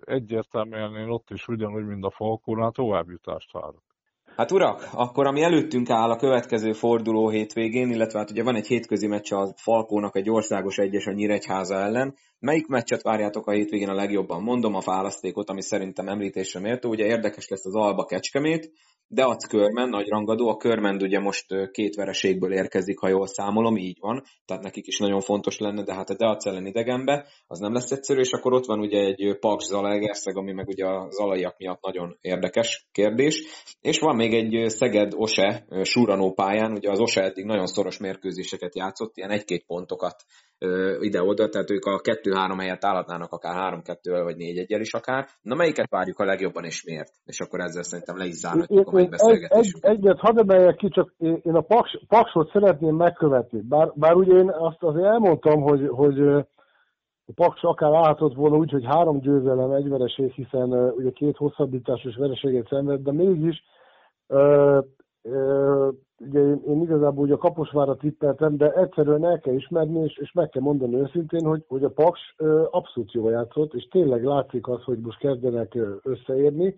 egyértelműen én ott is ugyanúgy, mint a Falkónál továbbjutást várok. Hát urak, akkor ami előttünk áll a következő forduló hétvégén, illetve hát ugye van egy hétközi meccs a Falkónak egy országos egyes a Nyíregyháza ellen. Melyik meccset várjátok a hétvégén a legjobban? Mondom a választékot, ami szerintem említésre méltó. Ugye érdekes lesz az Alba Kecskemét, de az Körmen, nagy rangadó. A Körmend ugye most két vereségből érkezik, ha jól számolom, így van. Tehát nekik is nagyon fontos lenne, de hát a Deac ellen idegenbe, az nem lesz egyszerű, és akkor ott van ugye egy Paks Zalaegerszeg, ami meg ugye a zalaiak miatt nagyon érdekes kérdés. És van még egy Szeged-Ose Suranó pályán, ugye az Ose eddig nagyon szoros mérkőzéseket játszott, ilyen egy-két pontokat ide-oda, tehát ők a 2-3 helyet állatnának akár 3-2-vel vagy 4 1 is akár. Na melyiket várjuk a legjobban és miért? És akkor ezzel szerintem le is zárhatjuk a mai beszélgetésünket. Egy, egyet hadd emeljek ki, csak én a Paks, Paksot szeretném megkövetni. Bár, bár ugye én azt azért elmondtam, hogy, hogy a Paks akár állhatott volna úgy, hogy három győzelem, egy vereség, hiszen ugye két hosszabbításos vereséget szenved, de mégis ugye én, én igazából ugye a Kaposvára tippeltem, de egyszerűen el kell ismerni, és, és meg kell mondani őszintén, hogy, hogy a Paks abszolút jól játszott, és tényleg látszik az, hogy most kezdenek összeérni.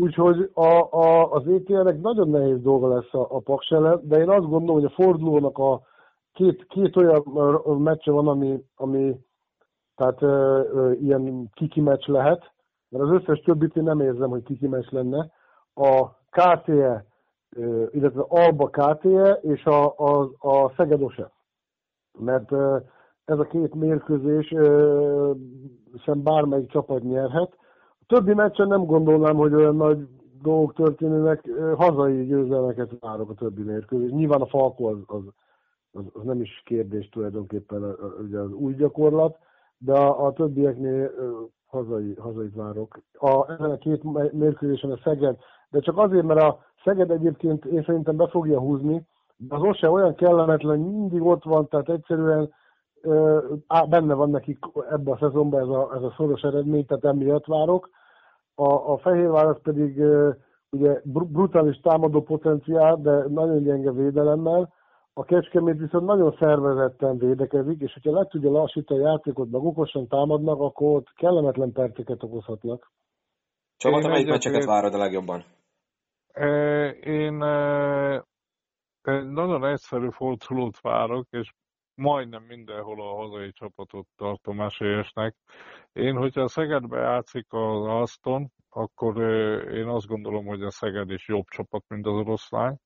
Úgyhogy a, a, az ETL-nek nagyon nehéz dolga lesz a, a Paks ellen, de én azt gondolom, hogy a fordulónak a két, két olyan meccse van, ami, ami tehát ö, ö, ilyen kiki meccs lehet, mert az összes többit én nem érzem, hogy kiki meccs lenne. A KTE illetve Alba KTE és a, a, a Szegedose. Mert ez a két mérkőzés sem bármelyik csapat nyerhet. Többi meccsen nem gondolnám, hogy olyan nagy dolgok történnek, hazai győzelmeket várok a többi mérkőzés. Nyilván a Falko az, az, az, az nem is kérdés tulajdonképpen ugye az új gyakorlat, de a, a többieknél hazai, hazait várok. A, ezen a két mérkőzésen a Szeged, de csak azért, mert a Szeged egyébként én szerintem be fogja húzni, de az se olyan kellemetlen, mindig ott van, tehát egyszerűen á, benne van nekik ebben a szezonban ez a, ez a szoros eredmény, tehát emiatt várok. A, a Fehérvár az pedig ugye brutális támadó potenciál, de nagyon gyenge védelemmel. A Kecskemét viszont nagyon szervezetten védekezik, és hogyha le tudja lassítani a játékot, meg okosan támadnak, akkor ott kellemetlen perceket okozhatnak. Csaba, te melyik meccseket várod a legjobban? Én nagyon egyszerű fordulót várok, és majdnem mindenhol a hazai csapatot tartom esélyesnek. Én, hogyha a Szegedbe játszik az Aston, akkor én azt gondolom, hogy a Szeged is jobb csapat, mint az oroszlány.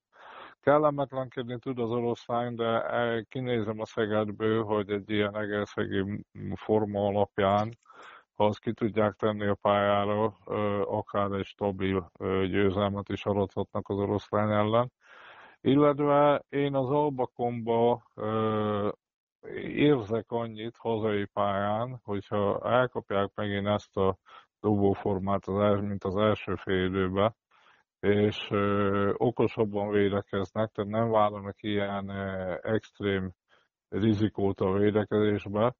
Kellemetlenkedni tud az oroszlány, de kinézem a Szegedből, hogy egy ilyen egészegi forma alapján ha azt ki tudják tenni a pályára, akár egy stabil győzelmet is arathatnak az oroszlány ellen. Illetve én az Albakomba érzek annyit hazai pályán, hogyha elkapják megint ezt a dobóformát, az, mint az első fél időben, és ö, okosabban védekeznek, tehát nem vállalnak ilyen ö, extrém rizikót a védekezésbe,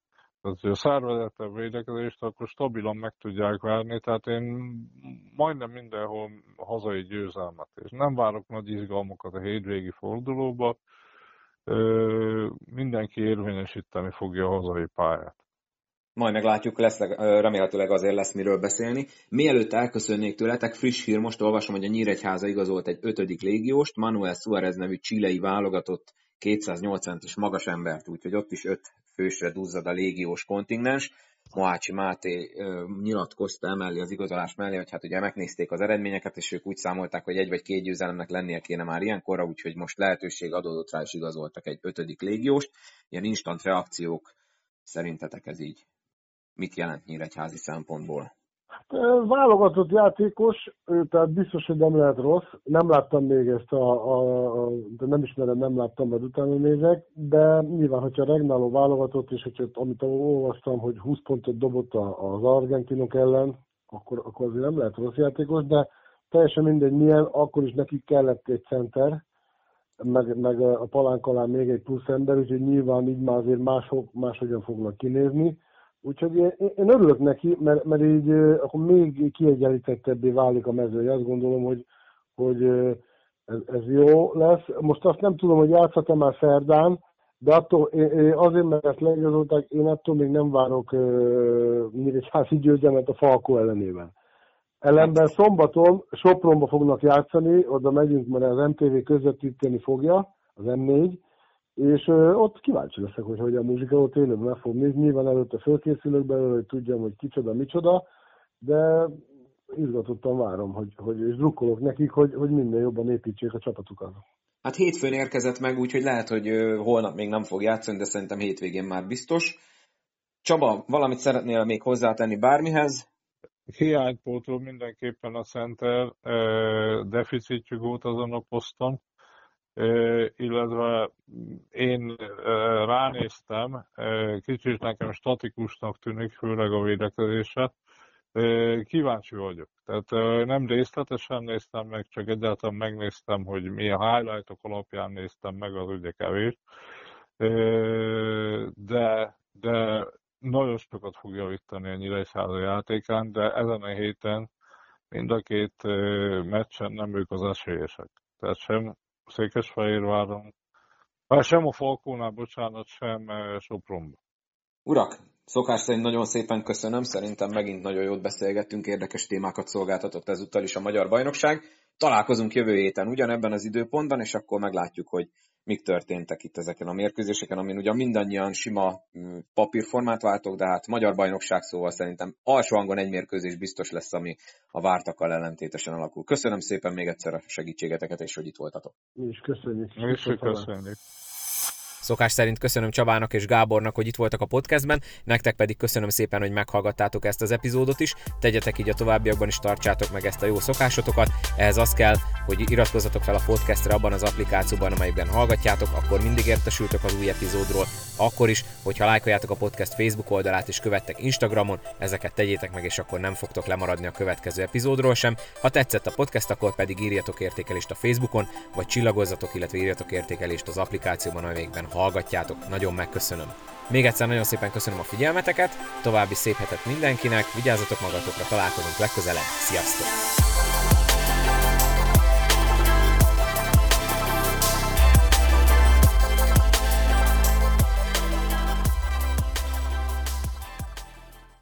tehát, hogy a szervezetebb védekezést akkor stabilan meg tudják verni, tehát én majdnem mindenhol hazai győzelmet, és nem várok nagy izgalmakat a hétvégi fordulóba, mindenki érvényesíteni fogja a hazai pályát. Majd meglátjuk, lesz, remélhetőleg azért lesz miről beszélni. Mielőtt elköszönnék tőletek, friss hír, most olvasom, hogy a Nyíregyháza igazolt egy ötödik légióst, Manuel Suarez nevű csilei válogatott 280 is magas embert, úgyhogy ott is öt fősre duzzad a légiós kontingens. Moácsi Máté ö, nyilatkozta emellé az igazolás mellé, hogy hát ugye megnézték az eredményeket, és ők úgy számolták, hogy egy vagy két győzelemnek lennie kéne már ilyenkorra, úgyhogy most lehetőség adódott rá, és igazoltak egy ötödik légióst. Ilyen instant reakciók szerintetek ez így mit jelent Nyíregyházi szempontból? Válogatott játékos, tehát biztos, hogy nem lehet rossz. Nem láttam még ezt a, a, a de nem ismerem, nem láttam, mert utána nézek, de nyilván, hogyha Regnáló válogatott, és hogyha, amit olvastam, hogy 20 pontot dobott az argentinok ellen, akkor, akkor azért nem lehet rossz játékos, de teljesen mindegy milyen, akkor is nekik kellett egy center, meg, meg a palánk alá még egy plusz ember, úgyhogy nyilván így már azért mások, máshogyan fognak kinézni Úgyhogy én, örülök neki, mert, mert így akkor még kiegyenlítettebbé válik a mezője. Azt gondolom, hogy, hogy ez, ez jó lesz. Most azt nem tudom, hogy játszhat-e már szerdán, de attól, azért, mert ezt leigazolták, én attól még nem várok uh, egy házi győzelmet a Falko ellenében. Ellenben szombaton Sopronba fognak játszani, oda megyünk, mert az MTV közvetíteni fogja, az M4, és ott kíváncsi leszek, hogy hogy a muzsika ott élőben meg fog nézni. Nyilván előtte fölkészülök belőle, hogy tudjam, hogy kicsoda, micsoda, de izgatottan várom, hogy, hogy és drukkolok nekik, hogy, hogy minden jobban építsék a csapatukat. Hát hétfőn érkezett meg, úgyhogy lehet, hogy holnap még nem fog játszani, de szerintem hétvégén már biztos. Csaba, valamit szeretnél még hozzátenni bármihez? Hiánypótló mindenképpen a center, deficitjük volt azon a poszton, illetve én ránéztem, kicsit nekem statikusnak tűnik, főleg a védekezése. Kíváncsi vagyok. Tehát nem részletesen néztem meg, csak egyáltalán megnéztem, hogy milyen highlightok alapján néztem meg, az ugye kevés. De, de nagyon sokat fog javítani a Nyíregyháza játékán, de ezen a héten mind a két meccsen nem ők az esélyesek. Tehát sem Székesfehérváron, sem a Falkónál, bocsánat, sem Sopronban. Urak, szokás szerint nagyon szépen köszönöm, szerintem megint nagyon jót beszélgettünk, érdekes témákat szolgáltatott ezúttal is a Magyar Bajnokság. Találkozunk jövő héten ugyanebben az időpontban, és akkor meglátjuk, hogy mik történtek itt ezeken a mérkőzéseken, amin ugyan mindannyian sima mm, papírformát váltok, de hát magyar bajnokság szóval szerintem alsó hangon egy mérkőzés biztos lesz, ami a vártakkal ellentétesen alakul. Köszönöm szépen még egyszer a segítségeteket, és hogy itt voltatok. Mi is köszönjük. Mi is köszönjük. Szokás szerint köszönöm Csabának és Gábornak, hogy itt voltak a podcastben, nektek pedig köszönöm szépen, hogy meghallgattátok ezt az epizódot is. Tegyetek így a továbbiakban is, tartsátok meg ezt a jó szokásotokat. Ehhez az kell, hogy iratkozzatok fel a podcastre abban az applikációban, amelyikben hallgatjátok, akkor mindig értesültök az új epizódról. Akkor is, hogyha lájkoljátok a podcast Facebook oldalát és követtek Instagramon, ezeket tegyétek meg, és akkor nem fogtok lemaradni a következő epizódról sem. Ha tetszett a podcast, akkor pedig írjatok értékelést a Facebookon, vagy csillagozzatok, illetve írjatok értékelést az applikációban, amelyikben hallgatjátok. Nagyon megköszönöm. Még egyszer nagyon szépen köszönöm a figyelmeteket, további szép hetet mindenkinek, vigyázzatok magatokra, találkozunk legközelebb, sziasztok!